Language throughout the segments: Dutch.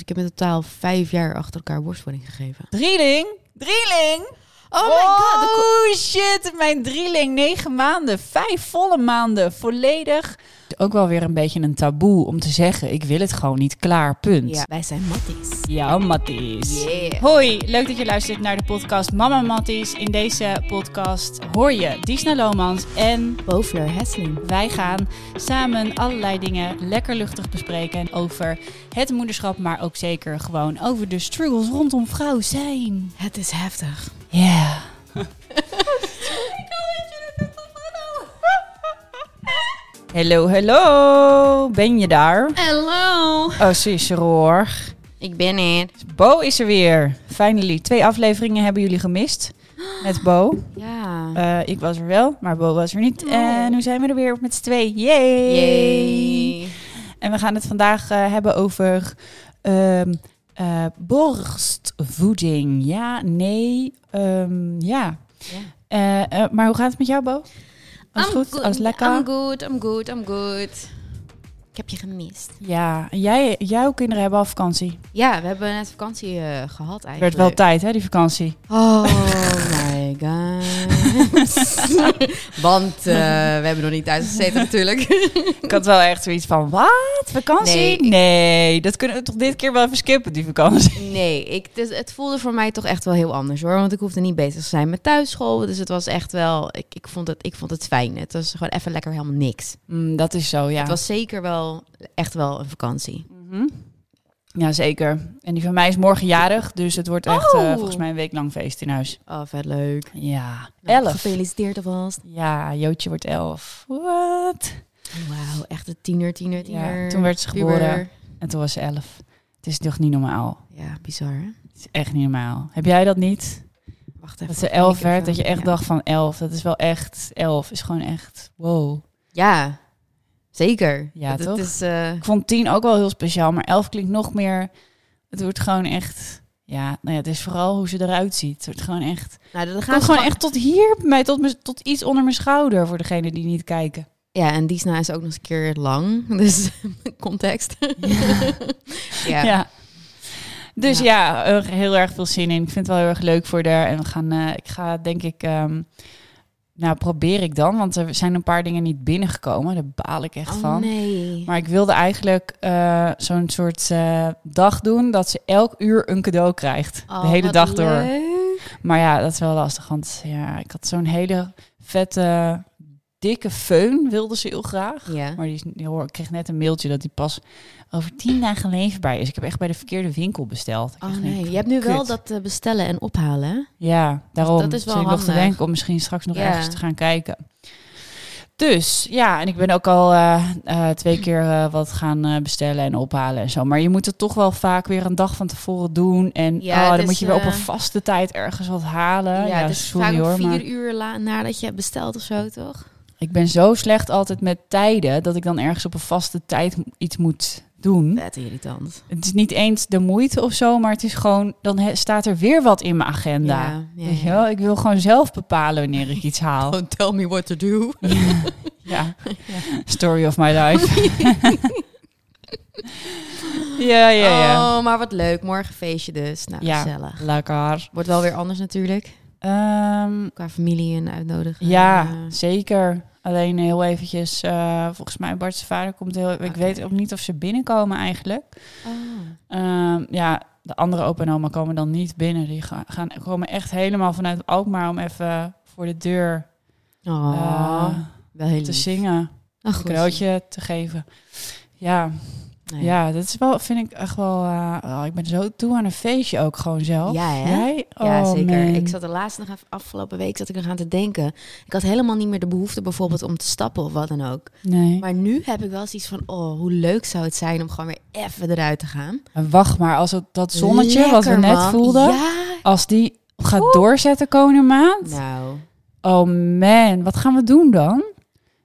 ik heb in totaal vijf jaar achter elkaar borstvoeding gegeven. Drieling? Drieling? Oh my god. Oh shit, mijn drieling. Negen maanden, vijf volle maanden, volledig. Ook wel weer een beetje een taboe om te zeggen, ik wil het gewoon niet, klaar, punt. Ja, wij zijn matties. Ja, Matties. Yeah. Hoi, leuk dat je luistert naar de podcast Mama Matties. In deze podcast hoor je Disna Lomans en Bovler Hesseling. wij gaan samen allerlei dingen lekker luchtig bespreken over het moederschap, maar ook zeker gewoon over de struggles rondom vrouw zijn. Het is heftig. Ja. Hallo, hallo. Ben je daar? Hallo. Oh, zus hoor. Ik ben er. Bo is er weer. Finally. Twee afleveringen hebben jullie gemist. Met Bo. Ja. Eh, ik was er wel, maar Bo was er niet. Oh. En nu zijn we er weer met z'n twee. Yay! Yay. En we gaan het vandaag eh, hebben over ehm, eh, borstvoeding. Ja, nee, ehm, ja. Eh, eh, maar hoe gaat het met jou, Bo? Alles I'm goed? good. Alles lekker? I'm good, I'm good, I'm good. Ik heb je gemist. Ja, jij, jouw kinderen hebben al vakantie. Ja, we hebben net vakantie eh, gehad Het eigenlijk. werd wel tijd, hè, die vakantie. Oh my Want eh, we hebben nog niet thuis gezeten natuurlijk. Ik had wel echt zoiets van, wat? Vakantie? Nee, dat kunnen we toch dit keer wel even skippen, die vakantie. Nee, ik, dus het voelde voor mij toch echt wel heel anders hoor. Want ik hoefde niet bezig te zijn met thuisschool. Dus het was echt wel, ik, ik, vond, het, ik vond het fijn. Het was gewoon even lekker helemaal niks. Mm, dat is zo, ja. Het was zeker wel echt wel een vakantie. Mhm. Ja, zeker. En die van mij is morgen jarig, dus het wordt echt eh, Oh. volgens mij een week lang feest in huis. Oh, vet leuk. Ja, Nou, elf. Gefeliciteerd alvast. Ja, Jootje wordt elf. Wat? Wauw, echt een tiener, tiener, tiener. Ja, toen werd ze puber. geboren. En toen was ze elf. Het is toch niet normaal? Ja, bizar hè? Het is echt niet normaal. Heb jij dat niet? Wacht even. Dat ze elf werd, dat je echt ja. dacht van elf. Dat is wel echt, elf is gewoon echt, wow. Ja, zeker. Ja, Het- toch? Het is, eh, Ik vond tien ook wel heel speciaal, maar elf klinkt nog meer... Het wordt gewoon echt... Ja, nou ja, het is vooral hoe ze eruit ziet. Het wordt gewoon echt... nou, dan ze gewoon echt tot hier bij mij, tot, tot iets onder mijn schouder voor degene die niet kijken. Ja, en Disna is ook nog eens een keer lang. Dus context. ja. Ja. Dus ja, heel erg veel zin in. Ik vind het wel heel erg leuk voor haar. En we gaan, eh, ik ga denk ik, ehm, nou probeer ik dan, want er zijn een paar dingen niet binnengekomen. Daar baal ik echt Oh van. nee. Maar ik wilde eigenlijk eh, zo'n soort eh, dag doen dat ze elk uur een cadeau krijgt. Oh, de hele wat dag door. Maar ja, dat is wel lastig. Want ja, ik had zo'n hele vette, dikke föhn wilde ze heel graag. Ja. Maar die, is, die hoor, ik kreeg net een mailtje dat die pas over tien dagen leverbaar is. Ik heb echt bij de verkeerde winkel besteld. Ik Oh denk, nee, je hebt nu wel dat eh, bestellen en ophalen. hè? Ja, daarom. dat is wel Zit ik nog te denken om misschien straks nog Ja. ergens te gaan kijken. Dus ja, en ik ben ook al eh, eh, twee keer wat gaan bestellen en ophalen en zo. Maar je moet het toch wel vaak weer een dag van tevoren doen. En Ja, oh, dan is, moet je weer op een vaste tijd ergens wat halen. Ja, is sorry vaak hoor. vier Maar uur la- nadat je hebt besteld of zo, toch? Ik ben zo slecht altijd met tijden dat ik dan ergens op een vaste tijd iets moet doen. Vet irritant. Het is niet eens de moeite of zo, maar het is gewoon, dan staat er weer wat in mijn agenda. Ja, ja, Weet je ja. wel? Ik wil gewoon zelf bepalen wanneer ik iets haal. Don't tell me what to do. Ja, story of my life. ja, ja, ja. Oh, maar wat leuk. Morgen feestje dus. Nou, Ja. gezellig. Lekker. Wordt wel weer anders natuurlijk. Ehm, Qua familie en uitnodigen. ja, Eh, zeker. Alleen heel eventjes, eh, volgens mij Bart's vader komt heel... Ik weet ook niet of ze binnenkomen eigenlijk. oh. Ehm, ja, de andere opa en oma komen dan niet binnen. Die gaan, gaan komen echt helemaal vanuit Alkmaar om even voor de deur Oh, eh, wel te lief. zingen. Ach, Een cadeautje te geven. Ja, Nee. ja, dat is wel, vind ik echt wel... eh, oh, ik ben zo toe aan een feestje ook gewoon zelf. Ja, hè? Jij? Ja, Oh, zeker. man. Ik zat er laatst nog even, afgelopen week zat ik er aan te denken. Ik had helemaal niet meer de behoefte bijvoorbeeld om te stappen of wat dan ook. Nee. Maar nu heb ik wel zoiets van, oh, hoe leuk zou het zijn om gewoon weer even eruit te gaan. En wacht maar, als het, dat zonnetje wat we net man. voelden... Ja. Als die gaat doorzetten komende maand... Nou, Oh man, wat gaan we doen dan?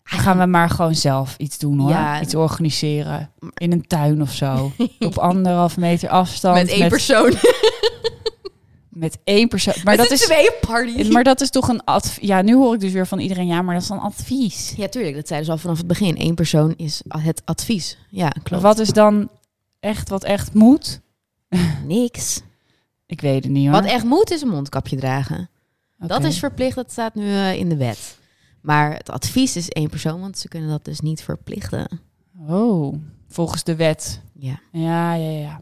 Gaan we maar gewoon zelf iets doen hoor. Ja. Iets organiseren. In een tuin of zo. Op anderhalf meter afstand. met één persoon. Met één persoon. Maar Met dat, is, tweeën party. maar dat is toch een advies. Ja, nu hoor ik dus weer van iedereen. Ja, maar dat is een advies. Ja, tuurlijk. Dat zeiden ze al vanaf het begin. Eén persoon is het advies. Ja, klopt. Wat is dan echt wat echt moet? Niks. Ik weet het niet hoor. Wat echt moet is een mondkapje dragen. Dat is verplicht, dat staat nu eh, in de wet. Maar het advies is één persoon, want ze kunnen dat dus niet verplichten. Oh, volgens de wet. Ja. Ja, ja, ja.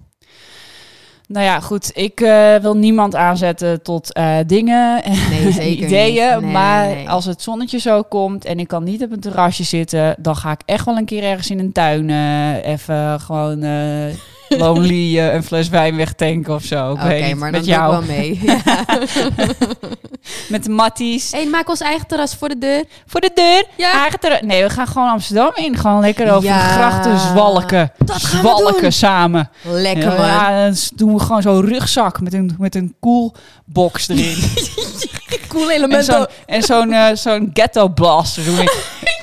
Nou ja, goed. Ik eh, wil niemand aanzetten tot eh, dingen en Nee, ideeën. Nee, maar nee. als het zonnetje zo komt en ik kan niet op een terrasje zitten, dan ga ik echt wel een keer ergens in een tuin eh, even gewoon lonely eh, een fles wijn wegtanken of zo. Ik Oké, maar dan met doe ik jou, wel mee. Ja. met de matties. hey, maak ons eigen terras voor de deur. Voor de deur. Ja. Eigen terras. Nee, we gaan gewoon Amsterdam in. Gewoon lekker over Ja. de grachten zwalken. Dat gaan we zwalken doen. samen. Lekker man. Ja, dan doen we gewoon zo'n rugzak met een, met een koelbox erin. Cool en elementen. zo'n en zo'n eh, zo'n ghetto blaster.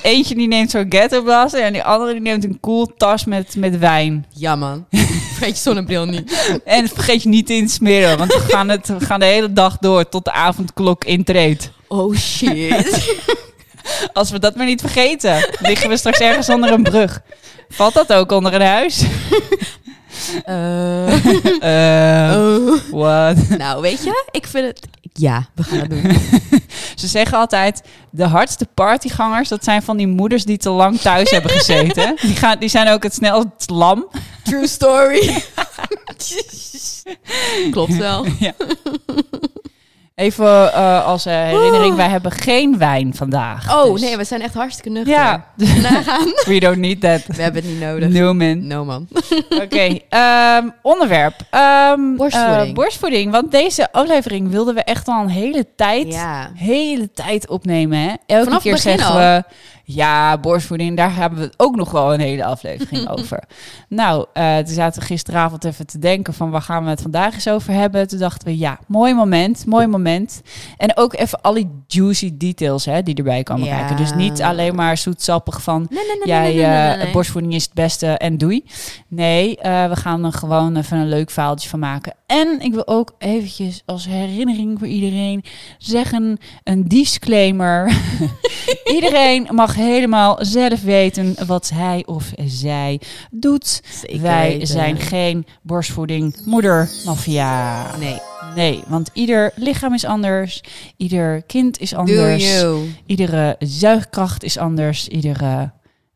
Eentje die neemt zo'n ghetto blaster en die andere die neemt een koeltas met, met wijn. Ja man. Vergeet je zonnebril niet. En vergeet je niet in te smeren, want we gaan, het, we gaan de hele dag door tot de avondklok intreedt. Oh shit. Als we dat maar niet vergeten, liggen we straks ergens onder een brug. Valt dat ook onder een huis? Eh, Eh, oh. what? Nou, weet je, ik vind het... Ja, we gaan het doen. Ze zeggen altijd, de hardste partygangers, dat zijn van die moeders die te lang thuis hebben gezeten. Die, gaan, die zijn ook het snelst lam. True story. Klopt wel. Even eh, als eh, herinnering, wij hebben geen wijn vandaag. Oh, Dus- nee, we zijn echt hartstikke nuchter. Ja, we don't need that. We hebben het niet nodig. No man. No, man. Oké, ehm, onderwerp. Ehm, Borstvoeding. borstvoeding, want deze aflevering wilden we echt al een hele tijd, Ja. hele tijd opnemen. Hè? Elke Vanaf keer zeggen al. we, ja, borstvoeding, daar hebben we ook nog wel een hele aflevering over. Nou, toen zaten we gisteravond even te denken van, waar gaan we het vandaag eens over hebben? Toen dachten we, ja, mooi moment, mooi moment. En ook even al die juicy details hè, die erbij komen Ja. kijken. Dus niet alleen maar zoetsappig van, Nee, nee, nee, jij, borstvoeding is het beste en doei. Nee, eh, we gaan er gewoon even een leuk verhaaltje van maken. En ik wil ook eventjes als herinnering voor iedereen zeggen, een disclaimer. iedereen mag helemaal zelf weten wat hij of zij doet. Zeker Wij weten. zijn geen borstvoeding moedermafia. Nee. Nee, want ieder lichaam is anders, ieder kind is anders. Iedere zuigkracht is anders. Iedere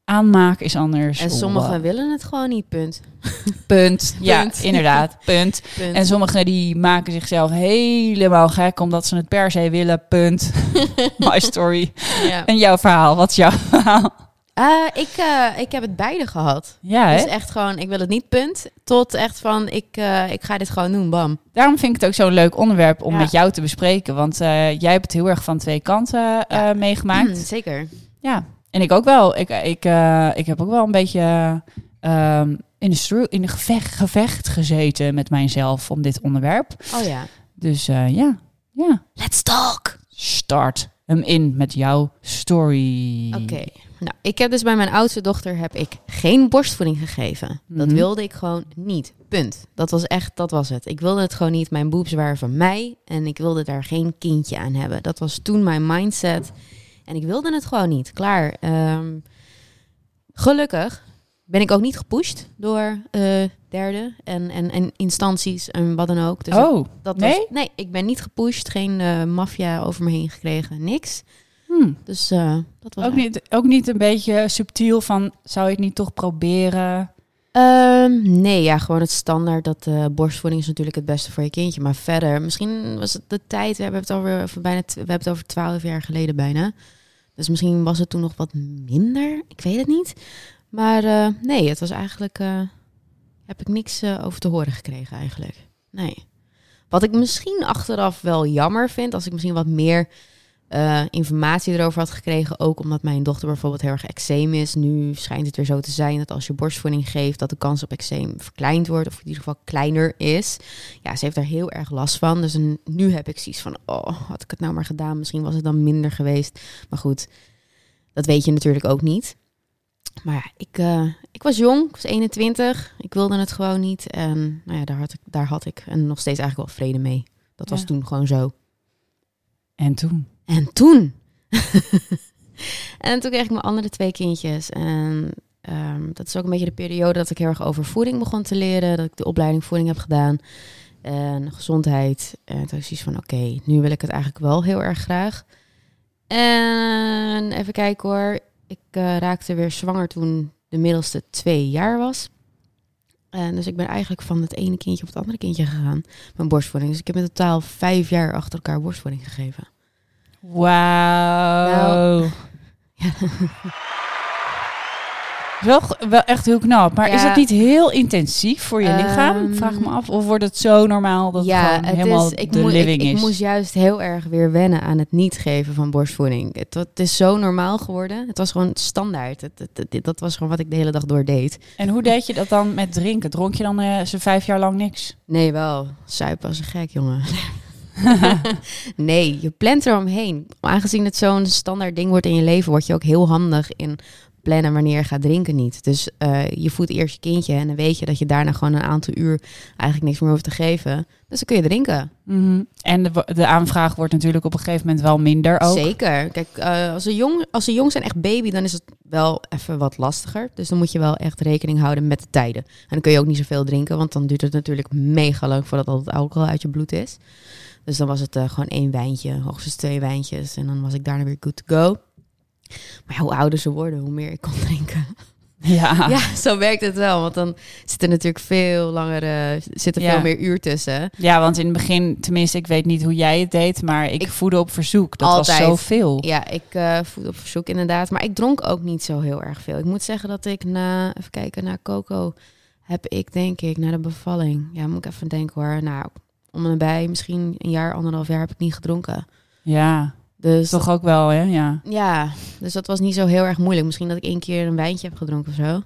aanmaak is anders. En sommigen willen het gewoon niet, punt. Punt. Ja, Punt. inderdaad. Punt. punt. En sommigen die maken zichzelf helemaal gek omdat ze het per se willen. Punt. My story. ja. En jouw verhaal. Wat is jouw verhaal? Eh, ik, eh, ik heb het beide gehad. Ja, hè? Dus echt gewoon, ik wil het niet, punt. Tot echt van, ik, eh, ik ga dit gewoon doen, bam. Daarom vind ik het ook zo'n leuk onderwerp om Ja. met jou te bespreken. Want jij hebt het heel erg van twee kanten Ja. meegemaakt. Zeker. Ja, en ik ook wel. Ik, ik, ik heb ook wel een beetje ehm, in de, in de gevecht, gevecht gezeten met mijzelf om dit onderwerp. Oh ja. Dus ja, ja. Let's talk. Start hem in met jouw story. Oké. Nou, ik heb dus bij mijn oudste dochter heb ik geen borstvoeding gegeven. Dat Mhm. wilde ik gewoon niet. Punt. Dat was echt, dat was het. Ik wilde het gewoon niet. Mijn boobs waren van mij en ik wilde daar geen kindje aan hebben. Dat was toen mijn mindset. En ik wilde het gewoon niet. Klaar. Ehm, gelukkig ben ik ook niet gepusht door eh derde en, en, en instanties en wat dan ook. Dus oh, dat nee? was, nee, ik ben niet gepusht. Geen eh, maffia over me heen gekregen. Niks. Hm. Dus eh, dat was ook, niet, ook niet een beetje subtiel van, zou je het niet toch proberen? Ehm, nee, ja, gewoon het standaard dat eh, borstvoeding is natuurlijk het beste voor je kindje. Maar verder, misschien was het de tijd, we hebben het over, over bijna, we hebben het over twaalf jaar geleden bijna. Dus misschien was het toen nog wat minder, ik weet het niet. Maar eh, nee, het was eigenlijk, heb ik niks over te horen gekregen eigenlijk. Nee. Wat ik misschien achteraf wel jammer vind, als ik misschien wat meer eh, informatie erover had gekregen. Ook omdat mijn dochter bijvoorbeeld heel erg eczeem is. Nu schijnt het weer zo te zijn dat als je borstvoeding geeft, dat de kans op eczeem verkleind wordt. Of in ieder geval kleiner is. Ja, ze heeft daar heel erg last van. Dus een- nu heb ik zoiets van, oh, had ik het nou maar gedaan. Misschien was het dan minder geweest. Maar goed, dat weet je natuurlijk ook niet. Maar ja, ik, eh, ik was jong, ik was 21. Ik wilde het gewoon niet. En nou ja, daar had ik, daar had ik en nog steeds eigenlijk wel vrede mee. Dat was Ja. toen gewoon zo. En toen? En toen. en toen kreeg ik mijn andere twee kindjes. En ehm, dat is ook een beetje de periode dat ik heel erg over voeding begon te leren. Dat ik de opleiding voeding heb gedaan. En gezondheid. En toen is van, oké, nu wil ik het eigenlijk wel heel erg graag. En even kijken hoor. Ik eh, raakte weer zwanger toen de middelste twee jaar was. En dus ik ben eigenlijk van het ene kindje op het andere kindje gegaan. Mijn borstvoeding. Dus ik heb in totaal vijf jaar achter elkaar borstvoeding gegeven. Wauw. Nou. Ja. Wel, wel echt heel knap. Maar is dat niet heel intensief voor je lichaam? Ehm, Vraag me af. Of wordt het zo normaal dat het gewoon helemaal ik, de living ik, is? ik moest juist heel erg weer wennen aan het niet geven van borstvoeding. Het, het is zo normaal geworden. Het was gewoon standaard. Het, het- het- dat was gewoon wat ik de hele dag door deed. En hoe deed je dat dan met drinken? Dronk je dan ze vijf jaar lang niks? Nee, wel. Zuipen als een gek, jongen. nee, je plant eromheen. Aangezien het zo'n standaard ding wordt in je leven, word je ook heel handig in plannen wanneer je gaat drinken niet. Dus eh, je voedt eerst je kindje en dan weet je dat je daarna gewoon een aantal uur eigenlijk niks meer hoeft te geven. Dus dan kun je drinken. Mhm. En de, de aanvraag wordt natuurlijk op een gegeven moment wel minder ook. Zeker. Kijk, eh, als, ze jong, als ze jong zijn, echt baby, dan is het wel even wat lastiger. Dus dan moet je wel echt rekening houden met de tijden. En dan kun je ook niet zoveel drinken, want dan duurt het natuurlijk mega lang voordat al het alcohol uit je bloed is. Dus dan was het eh, gewoon één wijntje, hoogstens twee wijntjes. En dan was ik daarna weer good to go. Maar ja, hoe ouder ze worden, hoe meer ik kon drinken. Ja. Ja, zo werkt het wel. Want dan zit er natuurlijk veel langer, zit er Ja. veel meer uur tussen. Ja, want in het begin, tenminste, ik weet niet hoe jij het deed, maar ik, Ik- voedde op verzoek. Dat Altijd. was zoveel. Ja, ik eh voed op verzoek inderdaad. Maar ik dronk ook niet zo heel erg veel. Ik moet zeggen dat ik na, even kijken, na Coco heb ik denk ik, na de bevalling, ja, moet ik even denken hoor. Nou, om en nabij, misschien een jaar, anderhalf jaar heb ik niet gedronken. Ja, Dus toch ook wel, hè? Ja. ja, dus dat was niet zo heel erg moeilijk. Misschien dat ik één keer een wijntje heb gedronken of zo.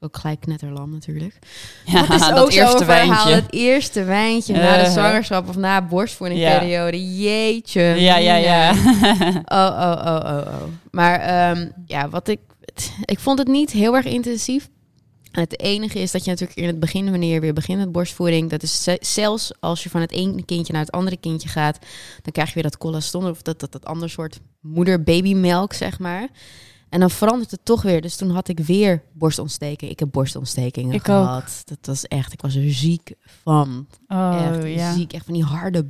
Ook gelijk knetterlam natuurlijk. ja dat is dat ook eerste zo'n verhaal. wijntje. Het eerste wijntje na de Uh-huh. zwangerschap of na borstvoedingperiode. Jeetje. Ja, ja, ja. Oh, oh, oh, oh, oh. Maar ehm, ja, wat ik... Ik vond het niet heel erg intensief. Het enige is dat je natuurlijk in het begin, wanneer je weer begint met borstvoeding, dat is ze- zelfs als je van het ene kindje naar het andere kindje gaat, dan krijg je weer dat colostrum of dat, dat, dat ander soort moeder-babymelk, zeg maar. En dan verandert het toch weer. Dus toen had ik weer borstontsteking. Ik heb borstontstekingen Ik ook. gehad. Dat was echt, ik was er ziek van. Oh, echt ja. ziek. Echt van die harde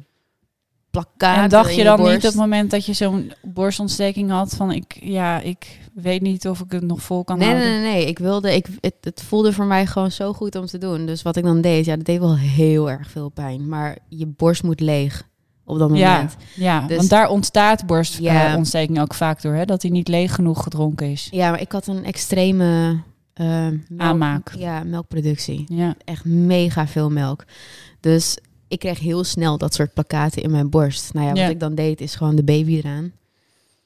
plakkaten En dacht je dan borst. niet op het moment dat je zo'n borstontsteking had van ik, ja, ik weet niet of ik het nog vol kan Nee, houden? nee, nee, nee. Ik wilde, ik, het, het voelde voor mij gewoon zo goed om te doen. Dus wat ik dan deed, ja, dat deed wel heel erg veel pijn. Maar je borst moet leeg op dat Ja, moment. ja Dus- want daar ontstaat borstontsteking Ja. ontsteking ook vaak door, hè? Dat hij niet leeg genoeg gedronken is. Ja, maar ik had een extreme eh, melk- Aanmaak. Ja, melkproductie. Ja, Echt mega veel melk. Dus ik kreeg heel snel dat soort plakkaten in mijn borst. Nou ja, wat Ja. ik dan deed, is gewoon de baby eraan.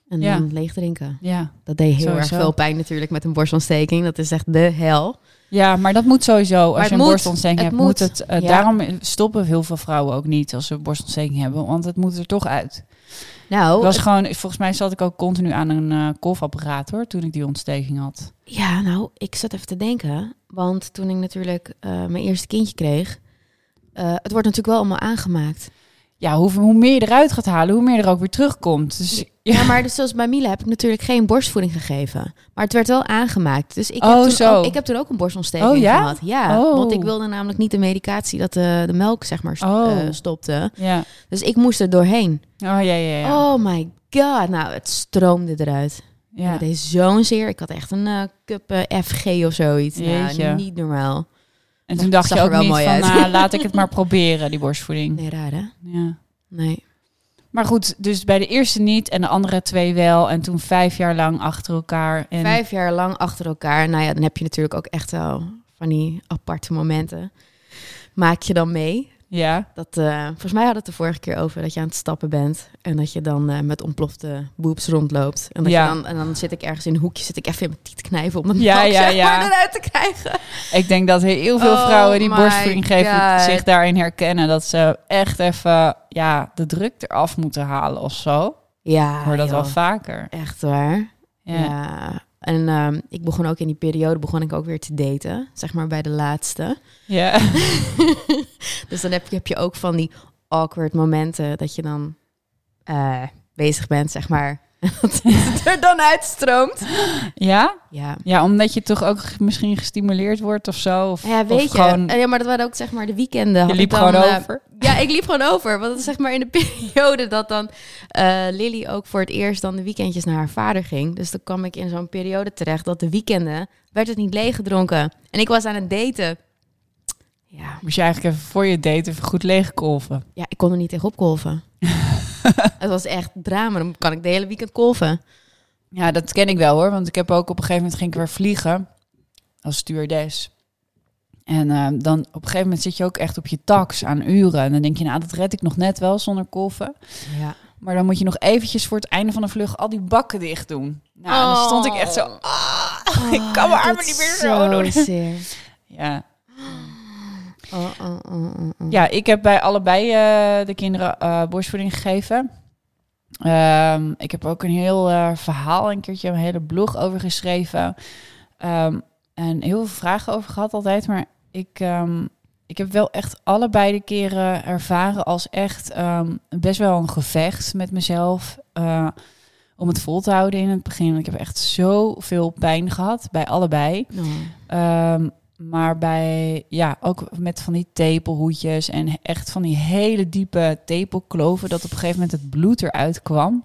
En Ja. dan leeg drinken. ja. Dat deed heel Sowieso. erg veel pijn natuurlijk met een borstontsteking. Dat is echt de hel. ja, maar dat moet sowieso. Als je een moet. borstontsteking hebt, moet, moet. het. eh, Ja. Daarom stoppen heel veel vrouwen ook niet als ze borstontsteking hebben, want het moet er toch uit. Nou, was gewoon, volgens mij zat ik ook continu aan een eh kolfapparaat hoor, toen ik die ontsteking had. Ja, nou, ik zat even te denken. Want toen ik natuurlijk eh, mijn eerste kindje kreeg... eh, het wordt natuurlijk wel allemaal aangemaakt. Ja, hoe, hoe meer je eruit gaat halen, hoe meer er ook weer terugkomt. Dus Ja, maar dus zoals bij Mila heb ik natuurlijk geen borstvoeding gegeven. Maar het werd wel aangemaakt. Dus ik, Oh, heb, toen zo. ook, ik heb toen ook een borstontsteking Oh, ja? gehad. Ja, Oh. want ik wilde namelijk niet de medicatie dat de, de melk zeg maar st- Oh. eh, stopte. ja. Dus ik moest er doorheen. Oh ja, ja, ja. Oh my god. Nou, het stroomde eruit. Ja. Het deed zo'n zeer. Ik had echt een eh, cup FG of zoiets. Nou, niet normaal. En toen dacht je ook wel niet mooi van, uit. nou, laat ik het maar proberen, die borstvoeding. Nee, raar hè? Ja. Nee. Maar goed, dus bij de eerste niet en de andere twee wel. En toen vijf jaar lang achter elkaar. En Vijf jaar lang achter elkaar. Nou ja, dan heb je natuurlijk ook echt wel van die aparte momenten. Maak je dan mee. Ja, Dat, eh, volgens mij had het de vorige keer over dat je aan het stappen bent. En dat je dan eh, met ontplofte boobs rondloopt. En, dat Ja. je dan, en dan zit ik ergens in een hoekje, zit ik even in mijn tiet knijpen om de Ja, eruit te krijgen. ik denk dat heel veel Oh vrouwen die borstvoeding geven zich daarin herkennen. Dat ze echt even ja, de druk eraf moeten halen of zo. Ja, Ik hoor dat wel vaker. Echt waar. Ja. Ja. En ehm, ik begon ook in die periode begon ik ook weer te daten. Zeg maar bij de laatste. Ja. Dus dan heb je, heb je ook van die awkward momenten dat je dan eh, bezig bent, zeg maar. dat het er dan uitstroomt. Ja? Ja. Ja, omdat je toch ook misschien gestimuleerd wordt of zo. Of, Ja, weet of je. Gewoon, Ja, maar dat waren ook zeg maar de weekenden. je liep dan, gewoon eh, over. Ja, ik liep gewoon over. Want zeg maar in de periode dat dan eh Lily ook voor het eerst dan de weekendjes naar haar vader ging. Dus dan kwam ik in zo'n periode terecht dat de weekenden werd het niet leeggedronken. En ik was aan het daten. Ja, Moest je eigenlijk even voor je date even goed leegkolven. ja ik kon er niet tegenop kolven. het was echt drama. Dan kan ik de hele weekend kolven. Ja, dat ken ik wel hoor. Want ik heb ook op een gegeven moment ging ik weer vliegen als stewardess. En eh, dan op een gegeven moment zit je ook echt op je tax aan uren. En dan denk je, nou, dat red ik nog net wel zonder kolven. Ja. Maar dan moet je nog eventjes voor het einde van de vlucht al die bakken dicht doen. Nou, dan stond ik echt zo, Oh. ah, ik kan mijn armen niet meer zo doen. Zeer. Ja. Oh, oh, oh, oh, oh. ja, ik heb bij allebei eh, de kinderen eh borstvoeding gegeven. Ehm, ik heb ook een heel eh, verhaal, een keertje een hele blog over geschreven. Ehm, en heel veel vragen over gehad altijd. Maar ik, ehm, ik heb wel echt allebei de keren ervaren als echt best wel een gevecht met mezelf. om het vol te houden in het begin. Ik heb echt zoveel pijn gehad bij allebei. Oh. Maar bij, ja, ook met van die tepelhoedjes en echt van die hele diepe tepelkloven, dat op een gegeven moment het bloed eruit kwam.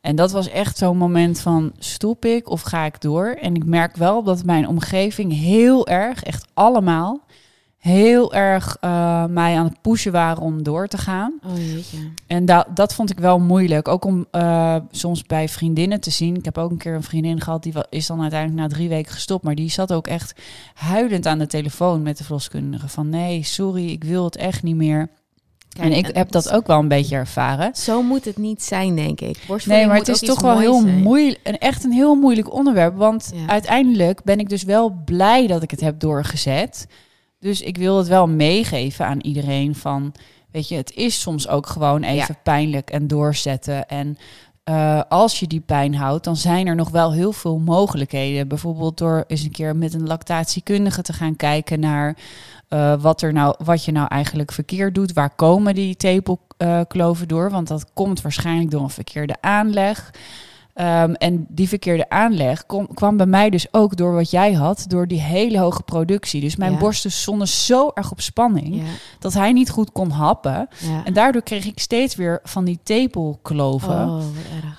En dat was echt zo'n moment van stop ik of ga ik door? En ik merk wel dat mijn omgeving heel erg, echt allemaal, heel erg eh, mij aan het pushen waren om door te gaan. Oh jeetje. En da dat vond ik wel moeilijk. Ook om eh, soms bij vriendinnen te zien. Ik heb ook een keer een vriendin gehad, die is dan uiteindelijk na drie weken gestopt. Maar die zat ook echt huilend aan de telefoon met de verloskundige. Van nee, sorry, ik wil het echt niet meer. Kijk, en ik en heb dat ook wel een beetje ervaren. Zo moet het niet zijn, denk ik. Nee, maar het is toch wel heel moeilijk. En echt een heel moeilijk onderwerp. Want Ja. uiteindelijk ben ik dus wel blij dat ik het heb doorgezet. Dus ik wil het wel meegeven aan iedereen van... Weet je, het is soms ook gewoon even pijnlijk en doorzetten. En eh, als je die pijn houdt, dan zijn er nog wel heel veel mogelijkheden. Bijvoorbeeld door eens een keer met een lactatiekundige te gaan kijken naar... eh, wat, er nou, wat je nou eigenlijk verkeerd doet. Waar komen die tepelkloven door? Want dat komt waarschijnlijk door een verkeerde aanleg. Ehm, en die verkeerde aanleg kom- kwam bij mij dus ook door wat jij had, door die hele hoge productie. Dus mijn Ja. borsten stonden zo erg op spanning Ja, dat hij niet goed kon happen. ja. En daardoor kreeg ik steeds weer van die tepelkloven. Oh.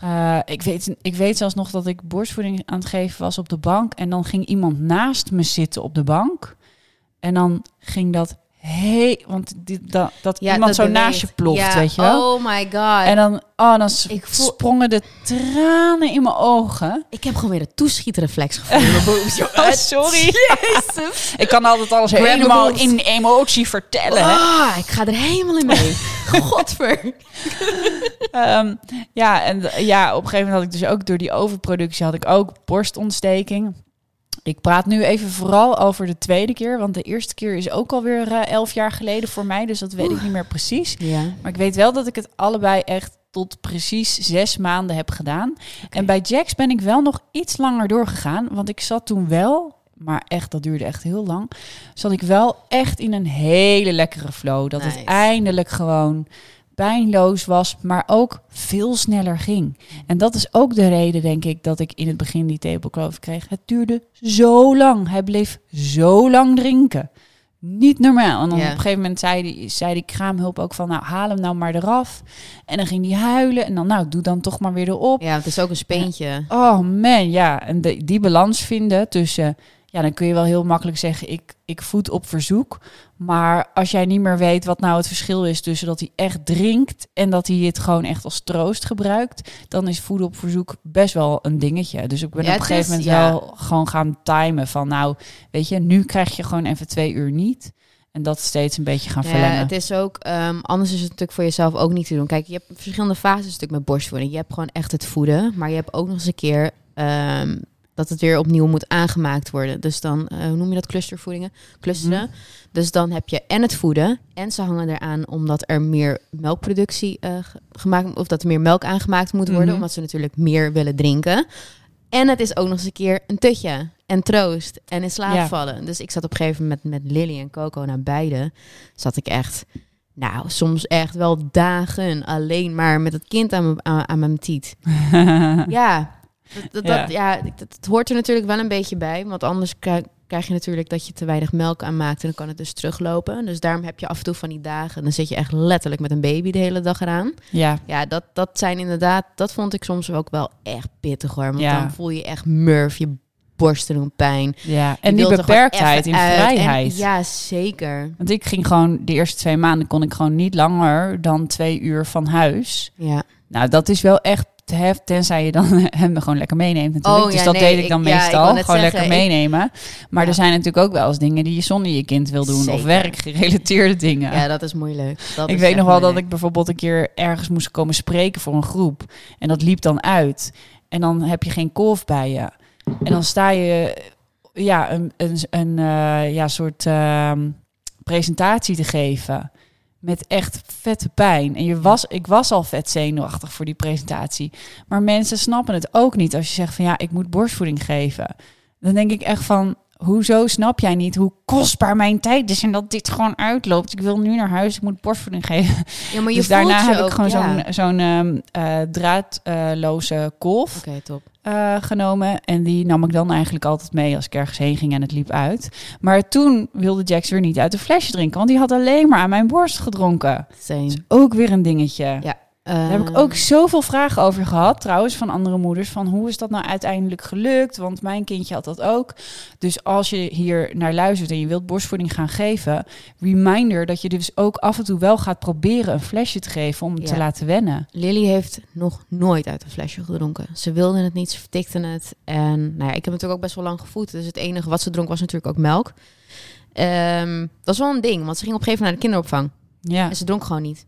Eh, ik, weet, ik weet zelfs nog dat ik borstvoeding aan het geven was op de bank. En dan ging iemand naast me zitten op de bank. En dan ging dat hey, want die, dat, dat Ja, iemand dat zo naast je ploft, Ja, weet je wel. Oh my god. En dan, oh, dan Ik voel- sprongen de tranen in mijn ogen. ik heb gewoon weer een toeschietreflex gevoeld. Oh, sorry. Jezus. Ik kan altijd alles Grab helemaal in emotie vertellen. hè. Ah, ik ga er helemaal in mee. Godver. Ehm, ja, en ja, op een gegeven moment had ik dus ook door die overproductie had ik ook borstontsteking. Ik praat nu even vooral over de tweede keer, want de eerste keer is ook alweer eh elf jaar geleden voor mij, dus dat weet ik niet meer precies. Ja. Maar ik weet wel dat ik het allebei echt tot precies zes maanden heb gedaan. En bij Jax ben ik wel nog iets langer doorgegaan, want ik zat toen wel, maar echt, dat duurde echt heel lang, zat ik wel echt in een hele lekkere flow. Dat Nice. het eindelijk gewoon pijnloos was, maar ook veel sneller ging. En dat is ook de reden, denk ik, dat ik in het begin die tepelkloof kreeg. Het duurde zo lang. Hij bleef zo lang drinken. Niet normaal. En dan Ja. op een gegeven moment zei die, zei die kraamhulp ook van, nou, haal hem nou maar eraf. En dan ging hij huilen. En dan, nou, doe dan toch maar weer erop. ja, het is ook een speentje. Oh man, ja. En de, die balans vinden tussen... Ja, dan kun je wel heel makkelijk zeggen, ik, ik voed op verzoek. Maar als jij niet meer weet wat nou het verschil is tussen dat hij echt drinkt... en dat hij het gewoon echt als troost gebruikt... dan is voeden op verzoek best wel een dingetje. Dus ik ben Ja, op een gegeven moment ja. wel gewoon gaan timen van... nou, weet je, nu krijg je gewoon even twee uur niet... En dat steeds een beetje gaan Ja, verlengen. het is ook, ehm, anders is het natuurlijk voor jezelf ook niet te doen. Kijk, je hebt verschillende fases natuurlijk met borstvoeding. Je hebt gewoon echt het voeden, maar je hebt ook nog eens een keer ehm, dat het weer opnieuw moet aangemaakt worden. Dus dan, eh, hoe noem je dat, clustervoedingen? Clusteren. Mhm. Dus dan heb je en het voeden en ze hangen eraan omdat er meer melkproductie ge- gemaakt, of dat er meer melk aangemaakt moet worden, Mhm. omdat ze natuurlijk meer willen drinken. En het is ook nog eens een keer een tutje en troost en in slaap Ja. vallen. Dus ik zat op een gegeven moment met Lily en Coco naar beide. Zat ik echt Nou, soms echt wel dagen alleen maar met het kind aan, mijn- aan, aan mijn tiet. Ja, dat, dat, Ja. dat- ja, dat, dat hoort er natuurlijk wel een beetje bij. Want anders krijg, krijg je natuurlijk dat je te weinig melk aanmaakt. En dan kan het dus teruglopen. Dus daarom heb je af en toe van die dagen. Dan zit je echt letterlijk met een baby de hele dag eraan. ja, Ja, dat, dat zijn inderdaad... Dat vond ik soms ook wel echt pittig hoor. Want Ja. dan voel je echt murf, je borsten doen pijn. ja. En die er beperktheid in. En- vrijheid. ja, zeker. Want ik ging gewoon de eerste twee maanden kon ik gewoon niet langer dan twee uur van huis. Ja. Nou, dat is wel echt tenzij je dan hem gewoon lekker meeneemt natuurlijk. Oh, dus ja, dat nee, deed ik dan ik- meestal, gewoon zeggen, lekker ik- meenemen. Maar Ja. er zijn natuurlijk ook wel eens dingen die je zonder je kind wil doen. Of werkgerelateerde dingen. ja, dat is moeilijk. Dat ik is weet nog wel dat ik bijvoorbeeld een keer ergens moest komen spreken voor een groep. En dat liep dan uit. En dan heb je geen kolf bij je. En dan sta je ja, een, een, een eh, ja, soort ehm, presentatie te geven. Met echt vette pijn. En je was, ik was al vet zenuwachtig voor die presentatie. Maar mensen snappen het ook niet als je zegt van ja, ik moet borstvoeding geven. Dan denk ik echt van, hoezo snap jij niet hoe kostbaar mijn tijd is en dat dit gewoon uitloopt? Ik wil nu naar huis, ik moet borstvoeding geven. Ja, maar je dus daarna heb ik ook, gewoon ja. zo'n zo'n ehm, eh, draadloze kolf Oké, top. Eh, genomen. En die nam ik dan eigenlijk altijd mee als ik ergens heen ging en het liep uit. Maar toen wilde Jax weer niet uit de flesje drinken, want die had alleen maar aan mijn borst gedronken. Same. Ook weer een dingetje. Ja. Daar heb ik Ehm, ook zoveel vragen over gehad, trouwens, van andere moeders. Van hoe is dat nou uiteindelijk gelukt? Want mijn kindje had dat ook. Dus als je hier naar luistert en je wilt borstvoeding gaan geven, reminder dat je dus ook af en toe wel gaat proberen een flesje te geven om het Ja. te laten wennen. Lily heeft nog nooit uit een flesje gedronken. Ze wilde het niet, ze vertikte het. En nou ja, ik heb natuurlijk ook best wel lang gevoed. Dus het enige wat ze dronk was natuurlijk ook melk. Ehm, dat is wel een ding, want ze ging op een gegeven moment naar de kinderopvang. Ja. En ze dronk gewoon niet.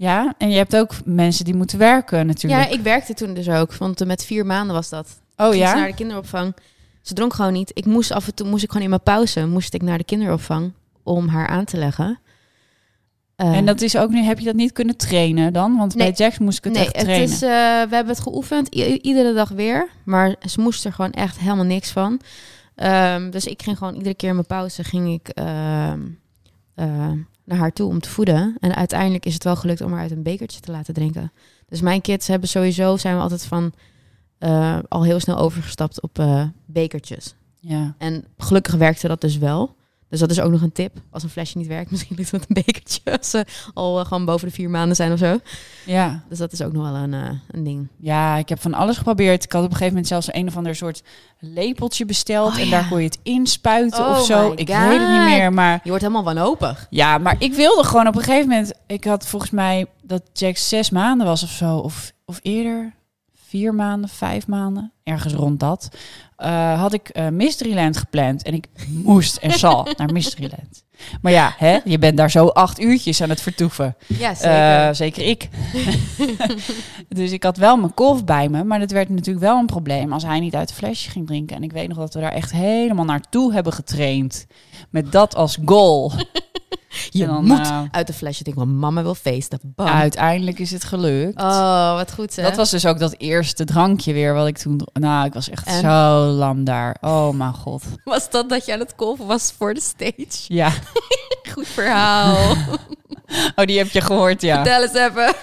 Ja, en je hebt ook mensen die moeten werken natuurlijk. Ja, ik werkte toen dus ook. Want eh, met vier maanden was dat. oh ja? naar de kinderopvang. Ze dronk gewoon niet. Ik moest af en toe, moest ik gewoon in mijn pauze, moest ik naar de kinderopvang om haar aan te leggen. Eh, En dat is ook nu, heb je dat niet kunnen trainen dan? Want Nee. bij Jax moest ik het nee, echt het trainen. is, eh, we hebben het geoefend, iedere dag weer. Maar ze moest er gewoon echt helemaal niks van. Ehm, dus ik ging gewoon iedere keer in mijn pauze ging ik, ehm, eh, naar haar toe om te voeden. En uiteindelijk is het wel gelukt om haar uit een bekertje te laten drinken. Dus mijn kids hebben sowieso, zijn we altijd van eh, al heel snel overgestapt op eh, bekertjes. Ja. En gelukkig werkte dat dus wel. Dus dat is ook nog een tip. Als een flesje niet werkt, misschien lukt het met een bekertje. Als ze al eh, gewoon boven de vier maanden zijn of zo. ja. Dus dat is ook nog wel een, eh, een ding. Ja, ik heb van alles geprobeerd. Ik had op een gegeven moment zelfs een of ander soort lepeltje besteld. Oh, en ja. daar kon je het inspuiten Oh of zo. Ik God. weet het niet meer, maar... Je wordt helemaal wanhopig. Ja, maar ik wilde gewoon op een gegeven moment... Ik had volgens mij dat Jack zes maanden was of zo. Of, of eerder. Vier maanden, vijf maanden. Ergens rond dat. eh, had ik eh, Mysteryland gepland. En ik moest en zal naar Mysteryland. Maar ja, hè, je bent daar zo acht uurtjes aan het vertoeven. Ja, Eh, zeker ik. dus ik had wel mijn kolf bij me, maar dat werd natuurlijk wel een probleem als hij niet uit de flesje ging drinken. En ik weet nog dat we daar echt helemaal naartoe hebben getraind. Met dat als goal. je dan, moet eh, uit de flesje. Ik denk, wel, mama wil feesten. Bam. Uiteindelijk is het gelukt. Oh, wat goed hè. Dat was dus ook dat eerste drankje weer wat ik toen... Nou, ik was echt En? zo lam daar. Oh mijn god. Was dat dat je aan het kolven was voor de stage? Ja. Goed verhaal. Oh, die heb je gehoord, ja. Vertel eens even.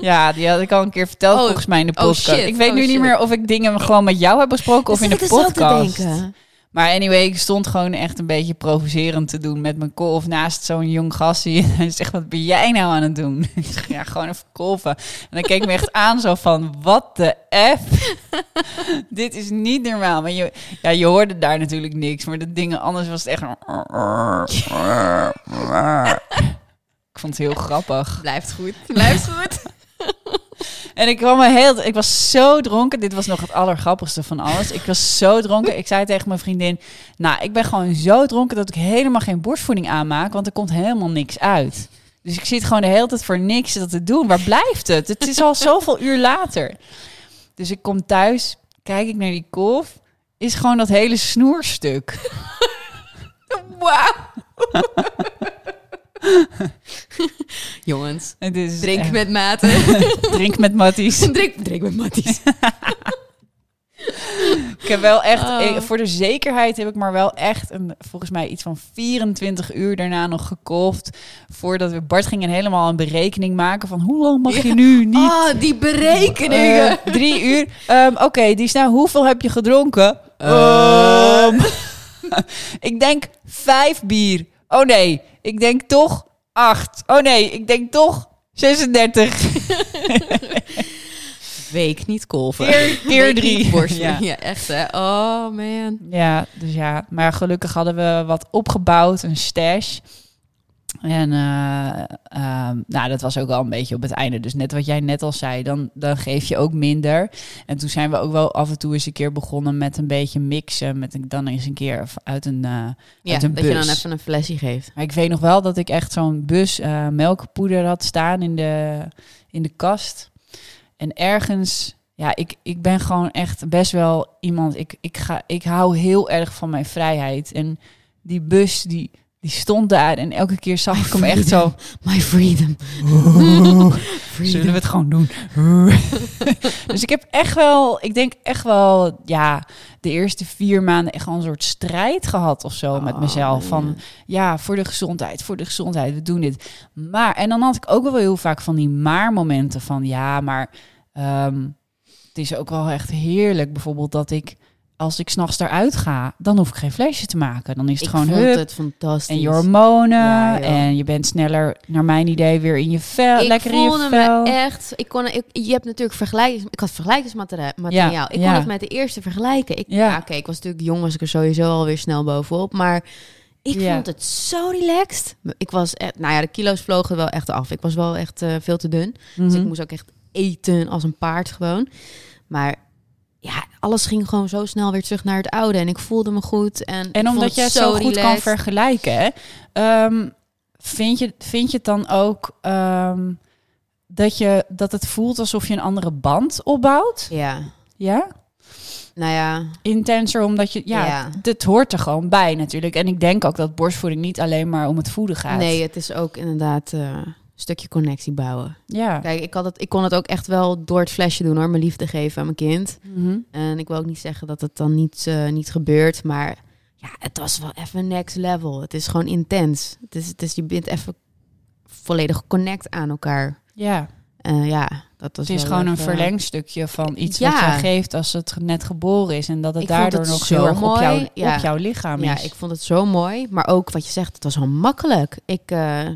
Ja, die had ik al een keer verteld Oh, volgens mij in de oh, podcast. shit. ik weet Oh, nu niet meer of ik dingen gewoon met jou heb besproken of in de podcast. te denken. Maar anyway, ik stond gewoon echt een beetje provocerend te doen met mijn kolf naast zo'n jong. En hij zegt, wat ben jij nou aan het doen? Ik zeg, ja, gewoon even kolven. En dan keek me echt aan zo van, wat de F? Dit is niet normaal. Maar je, ja, je hoorde daar natuurlijk niks. Maar dat dingen, anders was het echt... Ik vond het heel grappig. Blijft goed. Blijft goed. En ik kwam heel, ik was zo dronken. Dit was nog het allergrappigste van alles. Ik was zo dronken. Ik zei tegen mijn vriendin: Nou, ik ben gewoon zo dronken dat ik helemaal geen borstvoeding aanmaak, want er komt helemaal niks uit. Dus ik zit gewoon de hele tijd voor niks dat te doen. Waar blijft het? Het is al zoveel uur later. Dus ik kom thuis, kijk ik naar die kolf, is gewoon dat hele snoerstuk. Wauw. Jongens, is drink echt- met mate. drink met Matties. drink, drink met Matties. heb wel echt, Oh. ik- voor de zekerheid heb ik maar wel echt, een, volgens mij iets van 24 uur daarna nog gekolfd. Voordat we, Bart ging een helemaal een berekening maken van hoe lang mag je nu niet Oh, die berekeningen. Eh, drie uur. Ehm, Oké, die staan. Hoeveel heb je gedronken? Ehm. Ehm, ik denk vijf bier. Oh nee, ik denk toch acht. Oh nee, ik denk toch 36. Week niet kolven. Keer, keer drie. Ja. Ja. echt hè. Oh man. ja, dus ja. Maar gelukkig hadden we wat opgebouwd, een stash. En eh, ehm, nou, dat was ook wel een beetje op het einde. Dus net wat jij net al zei, dan, dan geef je ook minder. En toen zijn we ook wel af en toe eens een keer begonnen met een beetje mixen. Met een, dan eens een keer uit een, eh, Ja, uit een dat je dan even een flesje geeft. Maar ik weet nog wel dat ik echt zo'n bus eh, melkpoeder had staan in de, in de kast. En ergens, ja, ik, ik ben gewoon echt best wel iemand. Ik, ik, ga, ik hou heel erg van mijn vrijheid. En die bus, die, die stond daar. En elke keer zag ik hem echt zo. My freedom. Zullen we het gewoon doen? dus ik heb echt wel, ik denk echt wel, ja, de eerste vier maanden echt wel een soort strijd gehad of zo met Oh, mezelf. ja. Van ja, voor de gezondheid, voor de gezondheid, we doen dit. Maar, en dan had ik ook wel heel vaak van die maar-momenten van ja, maar ehm, het is ook wel echt heerlijk bijvoorbeeld dat ik, als ik s'nachts eruit ga, dan hoef ik geen flesje te maken. Dan is het Ik gewoon vond hup, het fantastisch. en je hormonen. Ja, en je bent sneller, naar mijn idee, weer in je vel. ik lekker in je vel. me echt. Ik kon, ik, je hebt natuurlijk vergelijkings. Ik had vergelijkingsmateriaal. Ja, ik kon het met de eerste vergelijken. Ik, Ja. oké, ik was natuurlijk jong, was ik er sowieso alweer snel bovenop. Maar ik vond het zo relaxed. Ik was echt, nou ja, de kilo's vlogen wel echt af. Ik was wel echt eh, veel te dun. Dus Mhm. ik moest ook echt eten als een paard gewoon. Maar ja, alles ging gewoon zo snel weer terug naar het oude. En ik voelde me goed. En, En omdat jij het zo goed kan vergelijken, hè, ehm, vind, je, vind je het dan ook ehm, dat, je, dat het voelt alsof je een andere band opbouwt? Ja, Ja? nou ja. Intenser, omdat je, ja, Ja. dit hoort er gewoon bij natuurlijk. En ik denk ook dat borstvoeding niet alleen maar om het voeden gaat. Nee, het is ook inderdaad eh, stukje connectie bouwen. Ja. Kijk, ik, had het, ik kon het ook echt wel door het flesje doen hoor. Mijn liefde geven aan mijn kind. Mhm. En ik wil ook niet zeggen dat het dan niet, eh, niet gebeurt. Maar ja, het was wel even next level. Het is gewoon intens. Het is, het is, je bent even volledig connect aan elkaar. ja. Eh, ja, dat was Het is gewoon een verlengstukje van iets Ja. wat je geeft als het net geboren is. En dat het Ik daardoor het nog zo heel erg op, jou, Ja. op jouw lichaam Ja, is. ik vond het zo mooi. Maar ook wat je zegt, het was wel makkelijk. Ik eh